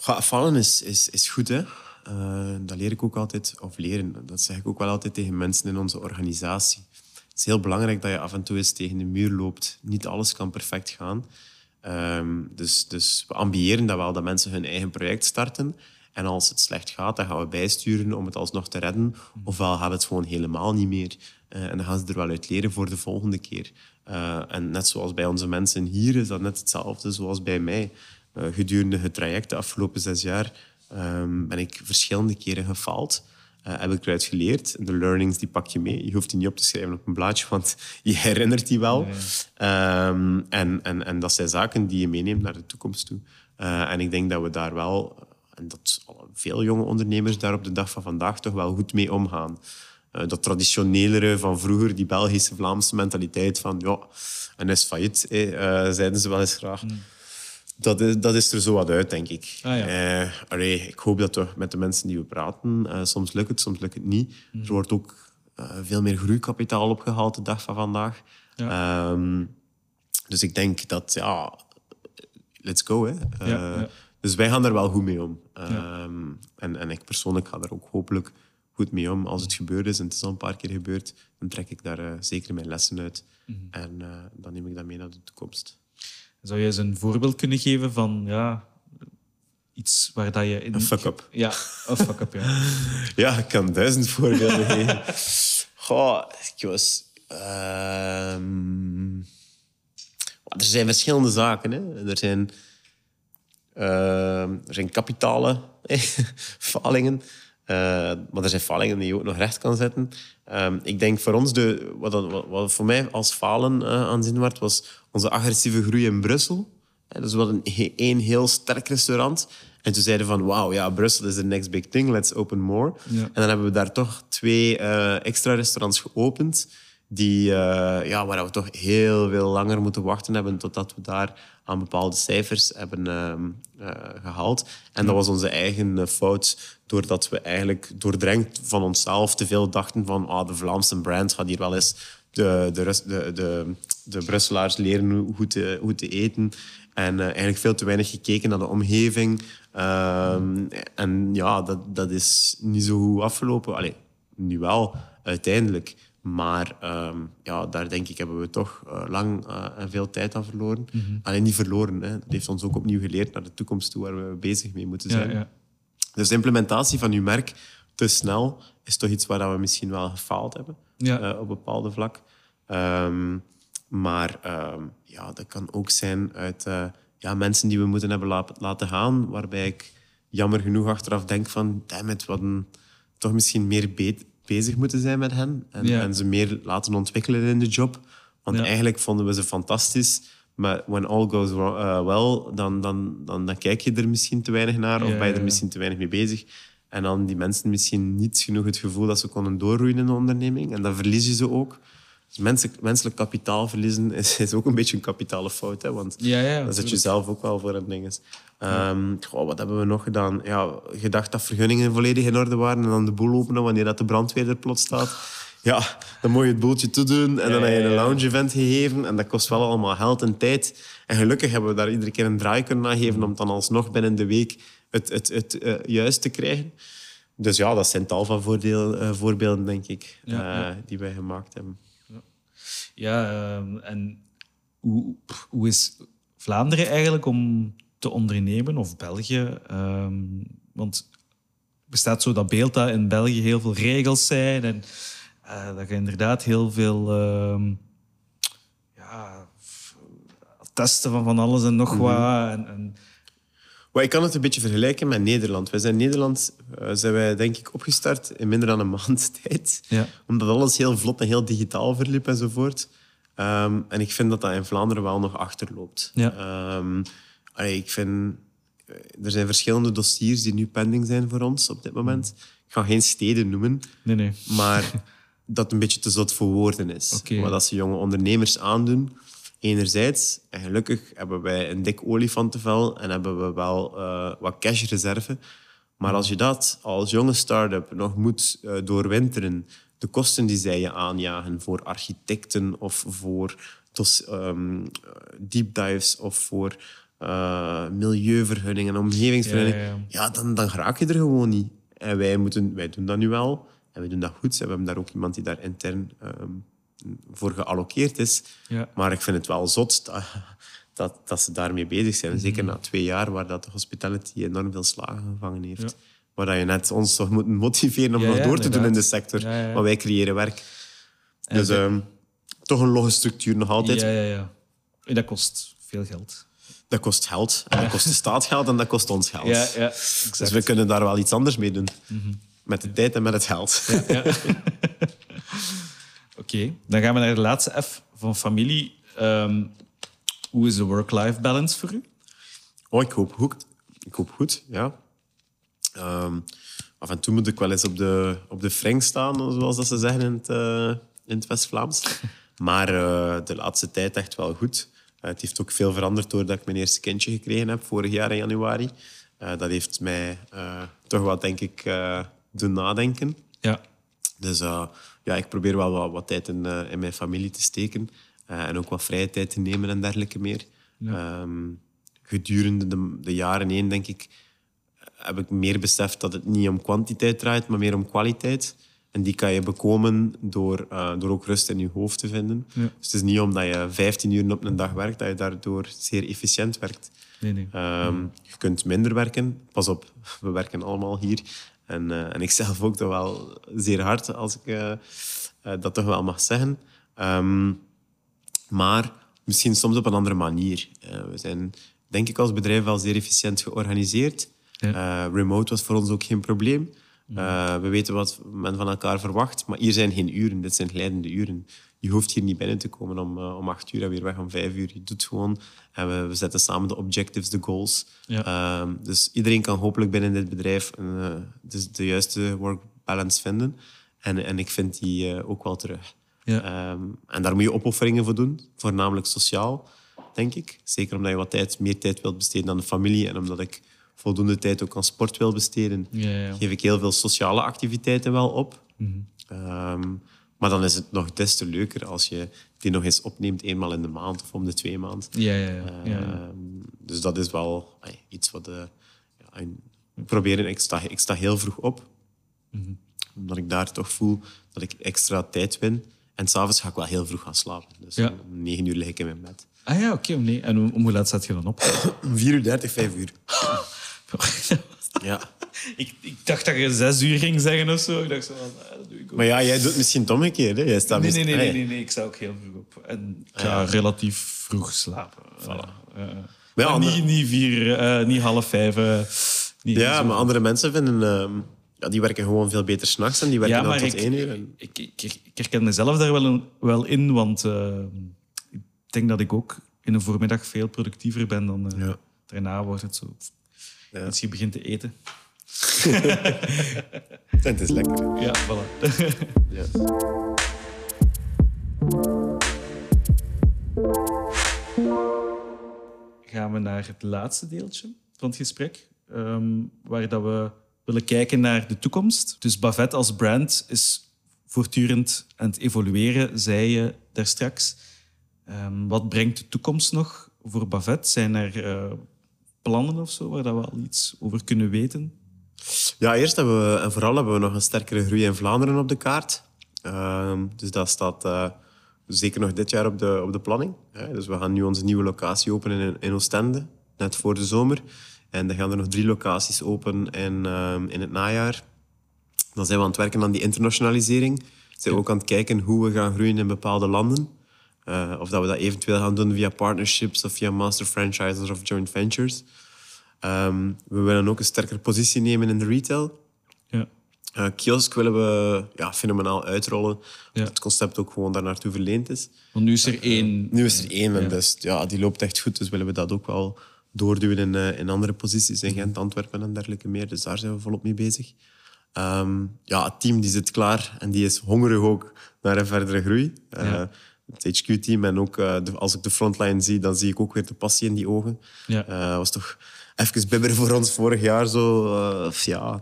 Ja, vallen is, is, is goed, hè. Eh, dat leer ik ook altijd, of leren, dat zeg ik ook wel altijd tegen mensen in onze organisatie. Het is heel belangrijk dat je af en toe eens tegen de muur loopt. Niet alles kan perfect gaan. Ehm, dus, dus we ambiëren dat wel, dat mensen hun eigen project starten. En als het slecht gaat, dan gaan we bijsturen om het alsnog te redden. Ofwel gaat het gewoon helemaal niet meer. Eh, en dan gaan ze er wel uit leren voor de volgende keer. Eh, en net zoals bij onze mensen hier is dat net hetzelfde zoals bij mij. Gedurende het traject de afgelopen zes jaar ehm, ben ik verschillende keren gefaald. Eh, heb ik eruit geleerd. De learnings die pak je mee. Je hoeft die niet op te schrijven op een blaadje, want je herinnert die wel. Ehm, en, en, en dat zijn zaken die je meeneemt naar de toekomst toe. Eh, en ik denk dat we daar wel, en dat veel jonge ondernemers daar op de dag van vandaag toch wel goed mee omgaan. Eh, dat traditionelere van vroeger, die Belgische, Vlaamse mentaliteit van ja, en is failliet, eh, zeiden ze wel eens graag. Dat is, dat is er zo wat uit, denk ik. Ah, ja. Eh, allee, ik hoop dat we met de mensen die we praten, eh, soms lukt het, soms lukt het niet. Er wordt ook eh, veel meer groeikapitaal opgehaald de dag van vandaag. Ehm, dus ik denk dat, ja, let's go. Hè. Ja. Dus wij gaan er wel goed mee om. Ehm, en, en ik persoonlijk ga er ook hopelijk goed mee om. Als het gebeurd is, en het is al een paar keer gebeurd, dan trek ik daar zeker mijn lessen uit. Mhm. En dan neem ik dat mee naar de toekomst. Zou je eens een voorbeeld kunnen geven van ja, iets waar dat je... In... Een fuck-up. Ja, een fuck-up, ja. Ja, ik kan duizend voorbeelden geven. Goh, ik was... ehm, er zijn verschillende zaken. Hè. Er zijn, ehm, er zijn kapitale falingen. Eh, maar er zijn falingen die je ook nog recht kan zetten. Ehm, ik denk voor ons, de, wat, wat, wat voor mij als falen eh, aanzien werd, was onze agressieve groei in Brussel. Dus we hadden een- één heel sterk restaurant. En toen zeiden van, wauw, ja, Brussel is the next big thing, let's open more. Ja. En dan hebben we daar toch twee eh, extra restaurants geopend, die, eh, ja, waar we toch heel veel langer moeten wachten hebben totdat we daar aan bepaalde cijfers hebben ehm, eh, gehaald. En dat was onze eigen eh, fout, doordat we eigenlijk doordrenkt van onszelf te veel dachten van ah, de Vlaamse brand gaat hier wel eens de, de, de, de, de Brusselaars leren hoe te, hoe te eten. En eigenlijk veel te weinig gekeken naar de omgeving. Ehm, en ja, dat, dat is niet zo goed afgelopen. Allee, nu wel, uiteindelijk. Maar ehm, ja, daar denk ik hebben we toch eh, lang eh, en veel tijd aan verloren. Alleen niet verloren. Hè. Dat heeft ons ook opnieuw geleerd naar de toekomst toe waar we bezig mee moeten ja, zijn. ja. Dus de implementatie van uw merk te snel is toch iets waar we misschien wel gefaald hebben Ja. eh, op bepaalde vlak. Ehm, maar ehm, ja, dat kan ook zijn uit ja, mensen die we moeten hebben la- laten gaan, waarbij ik jammer genoeg achteraf denk van, damn it, we hadden toch misschien meer be- bezig moeten zijn met hen en, ze meer laten ontwikkelen in de job. Want eigenlijk vonden we ze fantastisch. Maar when all goes wrong- eh, well, dan, dan, dan, dan kijk je er misschien te weinig naar of ben je er misschien te weinig mee bezig. En dan die mensen misschien niet genoeg het gevoel dat ze konden doorroeien in de onderneming. En dan verlies je ze ook. Dus menselijk, menselijk kapitaal verliezen is, is ook een beetje een kapitale fout. Hè? Want dan zit je zelf ook wel voor een ding. Ehm, goh, wat hebben we nog gedaan? Ja, gedacht dat vergunningen volledig in orde waren en dan de boel openen wanneer dat de brandweer er plots staat. Ja, dan moet je het boeltje toedoen en dan heb je ja, een ja. lounge-event gegeven en dat kost wel allemaal geld en tijd. En gelukkig hebben we daar iedere keer een draai kunnen aan geven om het dan alsnog binnen de week het, het, het eh, juist te krijgen. Dus ja, dat zijn tal van voordeel, eh, voorbeelden, denk ik, Ja, eh, ja. die wij gemaakt hebben. Ja, ehm, en hoe, hoe is Vlaanderen eigenlijk om te ondernemen, of België? Ehm, want er bestaat zo dat beeld dat in België heel veel regels zijn en eh, dat je inderdaad heel veel ehm, ja, testen van van alles en nog wat. En, en, Maar ik kan het een beetje vergelijken met Nederland. Wij zijn in Nederland eh, zijn wij denk ik opgestart in minder dan een maand tijd. Ja. Omdat alles heel vlot en heel digitaal verliep enzovoort. Ehm, en ik vind dat dat in Vlaanderen wel nog achterloopt. Ja. Allee, ik vind... eh, Er zijn verschillende dossiers die nu pending zijn voor ons op dit moment. Ik ga geen steden noemen, nee, nee. maar dat een beetje te zot voor woorden is. Oké. Wat dat ze jonge ondernemers aandoen. Enerzijds, en gelukkig hebben wij een dik olifantenvel en hebben we wel eh, wat cashreserve. Maar als je dat als jonge start-up nog moet eh, doorwinteren, de kosten die zij je aanjagen voor architecten of voor ehm, deep dives of voor eh, milieuvergunningen en omgevingsvergunningen, Ja, ja, ja, ja. dan, dan raak je er gewoon niet. En wij, moeten, wij doen dat nu wel. En we doen dat goed. We hebben daar ook iemand die daar intern ehm, voor geallockeerd is. Ja. Maar ik vind het wel zot dat, dat, dat ze daarmee bezig zijn. Zeker na twee jaar waar dat de hospitality enorm veel slagen gevangen heeft. Ja. Waar dat je net ons toch moet motiveren om Ja, nog door te doen in de sector. Maar wij creëren werk. En Dus ehm, toch een logge structuur nog altijd. Ja, ja, ja. En dat kost veel geld. Dat kost geld. En dat kost de staat geld en dat kost ons geld. Ja, ja, Dus we kunnen daar wel iets anders mee doen. Met de tijd en met het geld. Oké, dan gaan we naar de laatste F van familie. Ehm, hoe is de work-life balance voor u? Oh, ik hoop goed. Ik hoop goed, ja. Ehm, af en toe moet ik wel eens op de, op de freng staan, zoals dat ze zeggen in het, eh, in het West-Vlaams. Maar eh, de laatste tijd echt wel goed. Eh, het heeft ook veel veranderd doordat ik mijn eerste kindje gekregen heb, vorig jaar in januari. Eh, dat heeft mij eh, toch wat, denk ik, doen nadenken. Ja, Dus ja, ik probeer wel wat, wat tijd in, in mijn familie te steken. en ook wat vrije tijd te nemen en dergelijke meer. Ehm, gedurende de, de jaren heen, denk ik, heb ik meer beseft dat het niet om kwantiteit draait, maar meer om kwaliteit. En die kan je bekomen door, eh, door ook rust in je hoofd te vinden. Ja. Dus het is niet omdat je 15 uur op een dag werkt, dat je daardoor zeer efficiënt werkt. nee, nee. Ehm, Je kunt minder werken. Pas op, we werken allemaal hier. En, eh, en ik zelf ook toch wel zeer hard, als ik eh, dat toch wel mag zeggen. Ehm, maar misschien soms op een andere manier. We zijn, denk ik, als bedrijf wel zeer efficiënt georganiseerd. Ja. Remote was voor ons ook geen probleem. Eh, we weten wat men van elkaar verwacht, maar hier zijn geen uren. Dit zijn glijdende uren. Je hoeft hier niet binnen te komen om, eh, om acht uur en weer weg om vijf uur. Je doet gewoon en we, we zetten samen de objectives, de goals. Ja. Ehm, dus iedereen kan hopelijk binnen dit bedrijf eh, de, de juiste work balance vinden. En, en ik vind die eh, ook wel terug. Ja. Ehm, en daar moet je opofferingen voor doen, voornamelijk sociaal, denk ik. Zeker omdat je wat tijd, meer tijd wilt besteden aan de familie en omdat ik voldoende tijd ook aan sport wil besteden, Ja, ja. geef ik heel veel sociale activiteiten wel op. Ehm, maar dan is het nog des te leuker als je die nog eens opneemt, eenmaal in de maand of om de twee maanden. Ja, ja, ja. Ehm, dus dat is wel ay, iets wat... eh, ja, een- ik probeer, ik sta, ik sta heel vroeg op, omdat ik daar toch voel dat ik extra tijd win. En s'avonds ga ik wel heel vroeg gaan slapen. Dus Ja. om negen uur lig ik in mijn bed. Ah ja, oké. nee. En om, om hoe laat zet je dan op? Om vier uur dertig, vijf uur. Ja. ik, ik dacht dat je zes uur ging zeggen of zo. Ik dacht zo van, ah, dat doe ik ook. Maar ja, jij doet misschien het omgekeerd. Hè? Jij staat Nee, nee, nee, nee, nee, nee. Ik sta ook heel vroeg op. En ik ga relatief vroeg slapen. Voilà. Maar ja, niet, niet vier, eh, niet half vijf. eh, niet Ja, maar andere mensen vinden... ehm, ja, die werken gewoon veel beter s'nachts en die werken Ja, dan tot ik, één uur. En... ik, ik, ik, herken mezelf daar wel, in- wel in, want eh, ik denk dat ik ook in de voormiddag veel productiever ben dan eh, Ja. daarna wordt het zo. Ja. Als je begint te eten. En het is lekker. Ja, voilà. Gaan we naar het laatste deeltje van het gesprek, ehm, waar dat we willen kijken naar de toekomst. Dus Bavet als brand is voortdurend aan het evolueren, zei je daar straks. Ehm, wat brengt de toekomst nog voor Bavet? Zijn er eh, plannen of zo waar dat we al iets over kunnen weten? Ja, eerst hebben we, en vooral hebben we nog een sterkere groei in Vlaanderen op de kaart. Ehm, dus dat staat eh, zeker nog dit jaar op de, op de planning. Hè. Dus we gaan nu onze nieuwe locatie openen in, in Oostende, net voor de zomer. En dan gaan er nog drie locaties open in, ehm, in het najaar. Dan zijn we aan het werken aan die internationalisering. We zijn ook aan het kijken hoe we gaan groeien in bepaalde landen. Eh, of dat we dat eventueel gaan doen via partnerships of via master franchises of joint ventures. Ehm, we willen ook een sterkere positie nemen in de retail. Ja. Eh kiosk willen we ja, fenomenaal uitrollen. Ja. Dat het concept ook gewoon daar naartoe verleend is. Want nu is er één. Nu is er één en dus, ja, die loopt echt goed. Dus willen we dat ook wel doorduwen in, eh, in andere posities in Gent, Antwerpen en dergelijke meer. Dus daar zijn we volop mee bezig. Ehm, ja, het team die zit klaar en die is hongerig ook naar een verdere groei. Ja. Het HQ-team en ook eh, de- als ik de frontline zie, dan zie ik ook weer de passie in die ogen. Ja. Eh, was toch even bibberen voor ons vorig jaar zo. eh, ja,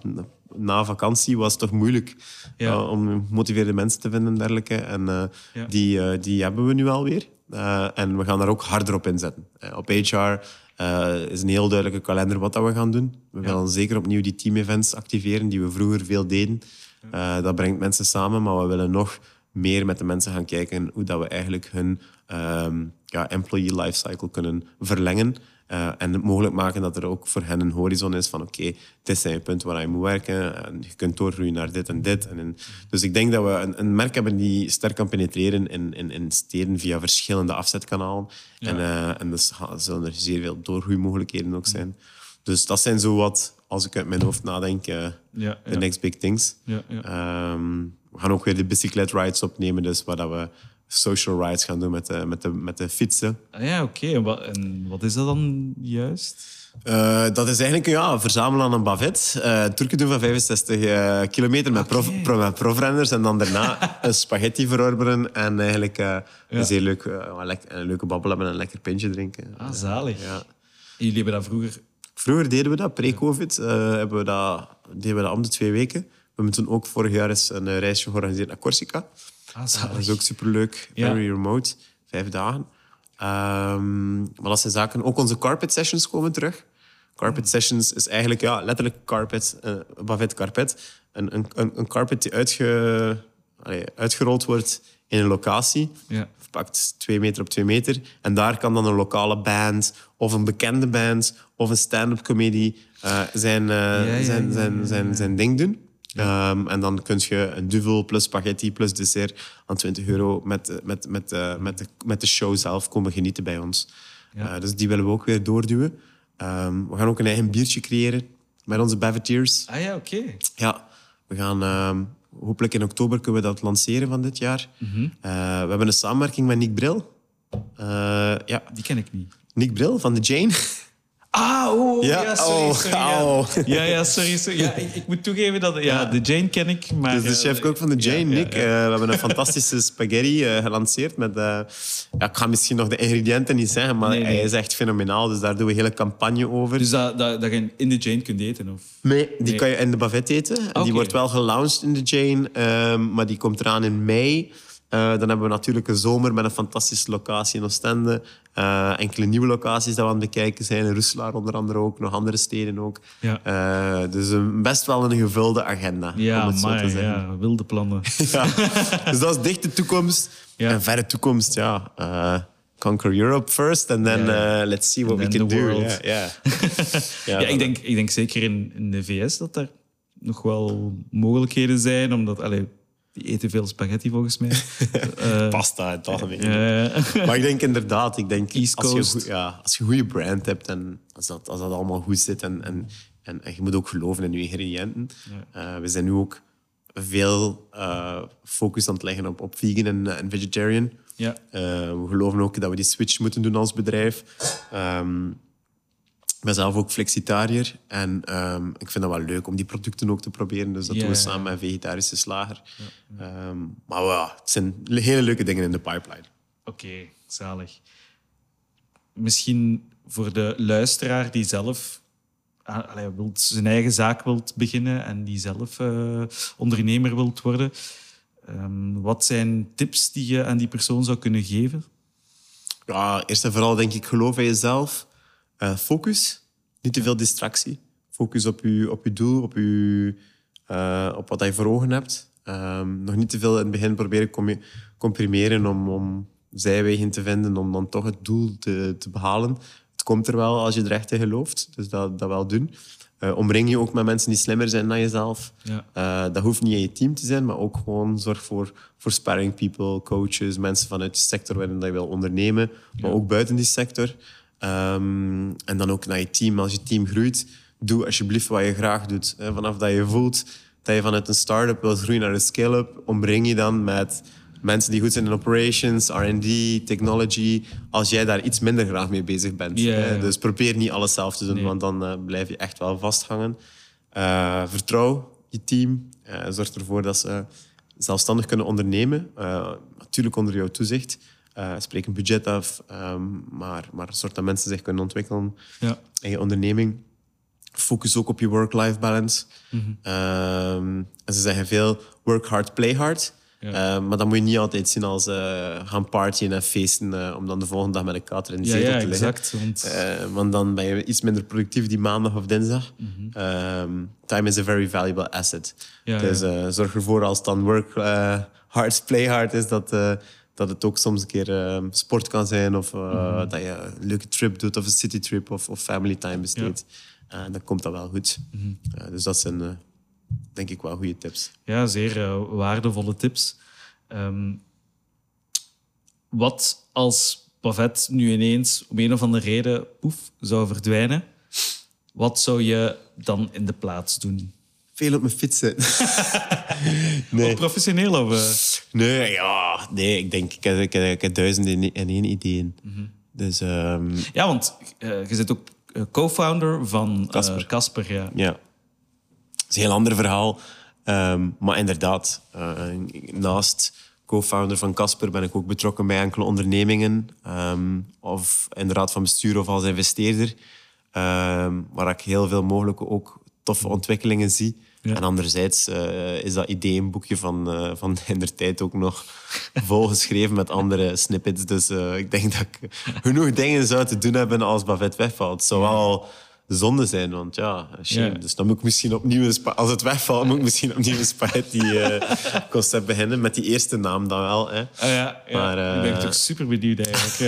na vakantie was het toch moeilijk Ja. om gemotiveerde mensen te vinden en dergelijke. En Ja. die, die hebben we nu alweer. En we gaan daar ook harder op inzetten. Op HR is een heel duidelijke kalender wat dat we gaan doen. We gaan zeker opnieuw die team-events activeren die we vroeger veel deden. Dat brengt mensen samen, maar we willen nog meer met de mensen gaan kijken hoe dat we eigenlijk hun ehm, ja, employee lifecycle kunnen verlengen. Eh, en het mogelijk maken dat er ook voor hen een horizon is van oké, dit zijn je punten waar je moet werken en je kunt doorgroeien naar dit en dit. En in- dus ik denk dat we een, een merk hebben die sterk kan penetreren in, in, in steden via verschillende afzetkanalen. En, eh, en dus zullen er zeer veel doorgroeimogelijkheden ook zijn. Dus dat zijn zo wat, als ik uit mijn hoofd nadenk, eh, Ja, de next big things. Ja, ja. Ehm, we gaan ook weer de bicyclet rides opnemen, dus waar dat we social rides gaan doen met de, met de, met de fietsen. Ah, ja, oké. En, wat, en wat is dat dan juist? Eh, dat is eigenlijk ja, verzamelen aan een bavet. eh toerken doen van 65 eh, kilometer met, prof, Oké. pro- met profrenners. En dan daarna een spaghetti verorberen. En eigenlijk eh, een zeer leuk, een leuke babbel hebben en een lekker pintje drinken. Ah, zalig. Ja. En jullie hebben dat vroeger... Vroeger deden we dat, pre-covid. hebben we dat, deden we dat om de twee weken. We hebben toen ook vorig jaar eens een eh, reisje georganiseerd naar Corsica. Ah, Dat zalig. is ook superleuk. Ja. Very remote. Vijf dagen. Ehm, maar dat zijn zaken. Ook onze carpet sessions komen terug. Carpet sessions is eigenlijk ja, letterlijk carpet, eh bavet carpet. Een, een, een, een carpet die uitge, allee, uitgerold wordt in een locatie. Ja. Pakt twee meter op twee meter. En daar kan dan een lokale band of een bekende band of een stand-up comedy eh, zijn, eh, ja, zijn, zijn, zijn, zijn ding doen. Ehm, en dan kun je een duvel plus spaghetti plus dessert aan 20 euro met, met, met, eh, met, de, met de show zelf komen genieten bij ons. Ja. Eh, dus die willen we ook weer doorduwen. Ehm, we gaan ook een eigen biertje creëren met onze Baveteers. Ah ja, oké. Ja, we gaan ehm, hopelijk in oktober kunnen we dat lanceren van dit jaar. Mhm. Eh, we hebben een samenwerking met Nick Bril. Eh, ja, Die ken ik niet. Nick Bril van de Jane. Ah, oh, Ja, ja, sorry, oh, sorry. Ja. Ja, ja, sorry. sorry. Ja, ik, ik moet toegeven dat... Ja, de Jane ken ik, maar... Dus de eh, chef-kok van de Jane, ja, ja, Nick. eh, we hebben een fantastische spaghetti eh, gelanceerd. Met, ja, ik ga misschien nog de ingrediënten niet zeggen, maar Nee, nee. hij is echt fenomenaal. Dus daar doen we een hele campagne over. Dus dat, dat, dat je in de Jane kunt eten, of... Nee, die Nee. kan je in de bavet eten. Die wordt wel gelaunched in de Jane, ehm, maar die komt eraan in mei. Eh, dan hebben we natuurlijk een zomer met een fantastische locatie in Oostende. Eh, enkele nieuwe locaties dat we aan het bekijken zijn. In Roeselaar onder andere ook, nog andere steden ook. Ja. Eh, dus een, best wel een gevulde agenda, Ja, om het zo te zeggen. ja, wilde plannen. Ja. Dus dat is dichte toekomst. Ja. En verre toekomst, ja. conquer Europe first, and then let's see what And we can do. Ja, ja. Ja, ik, denk, ik denk zeker in, in de VS dat er nog wel mogelijkheden zijn, omdat... Allee, die eten veel spaghetti volgens mij. Eh, Pasta in het algemeen. Maar ik denk inderdaad, ik denk East als je, Coast. ja, als je een goede brand hebt en als dat, als dat allemaal goed zit en, en, en, en je moet ook geloven in je ingrediënten. Eh, we zijn nu ook veel eh, focus aan het leggen op, op vegan en, en vegetarian. ja. We geloven ook dat we die switch moeten doen als bedrijf. Ehm, ik ben zelf ook flexitariër en ehm, ik vind dat wel leuk om die producten ook te proberen. Dus dat doen we samen met een vegetarische slager. Ehm, maar ja, het zijn hele leuke dingen in de pipeline. Oké, zalig. Misschien voor de luisteraar die zelf ah, allee, wilt, zijn eigen zaak wilt beginnen en die zelf eh, ondernemer wilt worden. ehm, wat zijn tips die je aan die persoon zou kunnen geven? Ja, eerst en vooral denk ik, geloof in jezelf. Eh, focus. Niet te veel distractie. Focus op je, op je doel, op, je, eh, op wat je voor ogen hebt. Ehm, nog niet te veel in het begin proberen commi- comprimeren om, om zijwegen te vinden, om dan toch het doel te, te behalen. Het komt er wel als je er echt in gelooft. Dus dat, dat wel doen. Eh, omring je ook met mensen die slimmer zijn dan jezelf. Ja. Dat hoeft niet in je team te zijn, maar ook gewoon zorg voor, voor sparring people, coaches, mensen vanuit de sector waarin dat je wil ondernemen, maar ook buiten die sector. Ehm, en dan ook naar je team. Als je team groeit, doe alsjeblieft wat je graag doet. Vanaf dat je voelt dat je vanuit een start-up wil groeien naar een scale-up, omring je dan met mensen die goed zijn in operations, R&D, technology. Als jij daar iets minder graag mee bezig bent. Dus probeer niet alles zelf te doen, Nee. want dan eh, blijf je echt wel vasthangen. Eh, vertrouw je team. Uh, zorgt ervoor dat ze zelfstandig kunnen ondernemen. Uh, natuurlijk onder jouw toezicht. Uh, spreek een budget af, um, maar, maar zorg dat mensen zich kunnen ontwikkelen ja. in je onderneming. Focus ook op je work-life balance. Mm -hmm. um, en ze zeggen veel work hard, play hard. Ja. Uh, maar dat moet je niet altijd zien als uh, gaan partyen en feesten uh, om dan de volgende dag met een kater in de zetel ja, te liggen. Exact, want... want... dan ben je iets minder productief die maandag of dinsdag. Mm -hmm. um, time is a very valuable asset. Ja, dus zorg ervoor als het dan work hard, play hard is, dat, dat het ook soms een keer sport kan zijn of mm -hmm. dat je een leuke trip doet of een citytrip of, of family time besteedt. dan komt dat wel goed. -hmm. dus dat zijn denk ik wel goede tips. Ja, zeer waardevolle tips. Um, wat als Pavet nu ineens om een of andere reden poef, zou verdwijnen? Wat zou je dan in de plaats doen? Veel op mijn fiets zitten. nee. professioneel of? Uh... Nee, ja, nee, ik denk, ik heb, ik heb, ik heb duizenden en één ideeën. Mm -hmm. Dus, um... Ja, want uh, je zit ook co-founder van Casper. ja. ja is een heel ander verhaal. Ehm, maar inderdaad, uh, naast co-founder van Casper ben ik ook betrokken bij enkele ondernemingen. Um, of in de raad van bestuur of als investeerder. Um, waar ik heel veel mogelijke ook toffe ontwikkelingen zie. En anderzijds uh, is dat ideeënboekje van, uh, van in der tijd ook nog volgeschreven met andere snippets. Dus uh, ik denk dat ik genoeg dingen zou te doen hebben als Bavet wegvalt. Zowel zonde zijn. Want ja, shame. Dus dan moet ik misschien opnieuw... Als het wegvalt, moet ik misschien opnieuw een spaghetti-concept beginnen. Met die eerste naam dan wel. Hè. Ah, ja, ja. Maar, ik ben toch super benieuwd eigenlijk.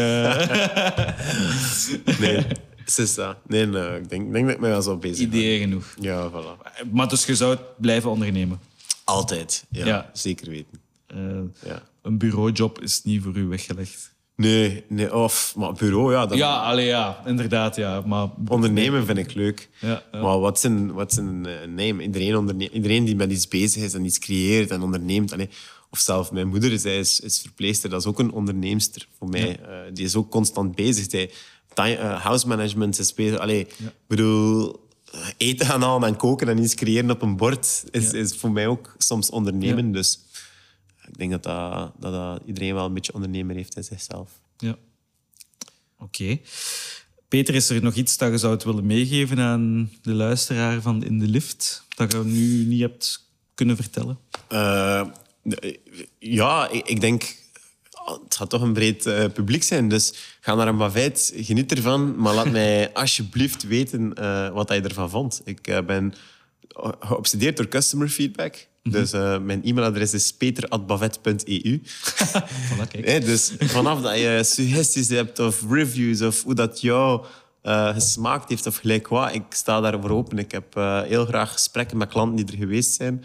Eh. nee. Sissa. Nee, nee, ik denk, denk dat ik me wel zo bezig Ideeën genoeg. Ja, voilà. Maar dus je zou blijven ondernemen? Altijd, ja. Zeker weten. Uh, ja. Een bureaujob is niet voor u weggelegd? Nee, nee of, maar bureau, ja. Dat... Ja, allee, ja, inderdaad. Ja. Maar... Ondernemen vind ik leuk. Ja, ja. Maar wat is een, wat is een uh, name? Iedereen, onderne... Iedereen die met iets bezig is en iets creëert en onderneemt. Allee, of zelf mijn moeder, zij is, is verpleegster. Dat is ook een onderneemster voor mij. Uh, die is ook constant bezig. Zij, uh, house management is bezig. Allee, bedoel, eten gaan halen en koken en iets creëren op een bord is, is voor mij ook soms ondernemen. Dus ik denk dat, dat, dat, iedereen wel een beetje ondernemer heeft in zichzelf. Ja. Oké. Peter, is er nog iets dat je zou willen meegeven aan de luisteraar van In de Lift, dat je nu niet hebt kunnen vertellen? Uh, ja, ik, ik, denk... Het gaat toch een breed uh, publiek zijn, dus ga naar een baveit, geniet ervan, maar laat mij alsjeblieft weten uh, wat je ervan vond. Ik ben geobsedeerd door customer feedback. Mhm. Dus uh, mijn e-mailadres is peter.bavet.eu. dus vanaf dat je suggesties hebt of reviews of hoe dat jou uh, gesmaakt heeft of gelijk wat, ik sta daarvoor open. Ik heb uh, heel graag gesprekken met klanten die er geweest zijn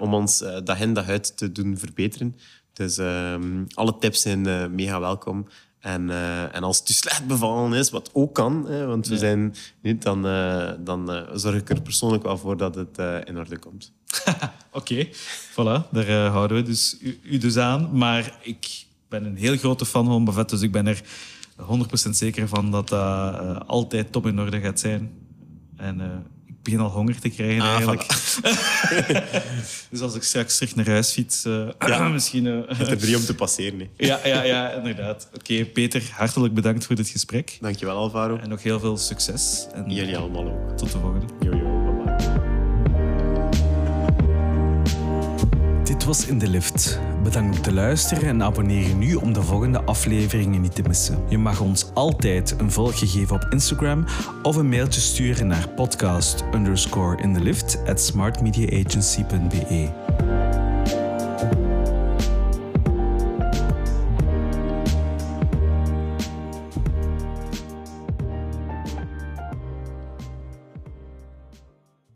om ons dag in dag uit te doen verbeteren. Dus ehm, alle tips zijn mega welkom. En, uh, en als het u slecht bevallen is, wat ook kan, hè, want we ja. zijn niet, dan, uh, dan zorg ik er persoonlijk wel voor dat het in orde komt. Oké, okay. voilà, daar houden we dus, u, u, dus aan. Maar ik ben een heel grote fan van Bavet, dus ik ben er 100% zeker van dat dat altijd top in orde gaat zijn. En begin al honger te krijgen ah, eigenlijk. dus als ik straks terug naar huis fiets, uh, ja. misschien... Uh, je er drie om te passeren. Nee. ja, ja, ja, inderdaad. Oké, Peter, hartelijk bedankt voor dit gesprek. Dankjewel, Alvaro. En nog heel veel succes. En Jullie allemaal ook. Tot de volgende. Yo, yo. Dit was In de Lift. Bedankt om te luisteren en abonneer je nu om de volgende afleveringen niet te missen. Je mag ons altijd een volgje geven op Instagram of een mailtje sturen naar podcast underscore in the lift at smartmediaagency.be.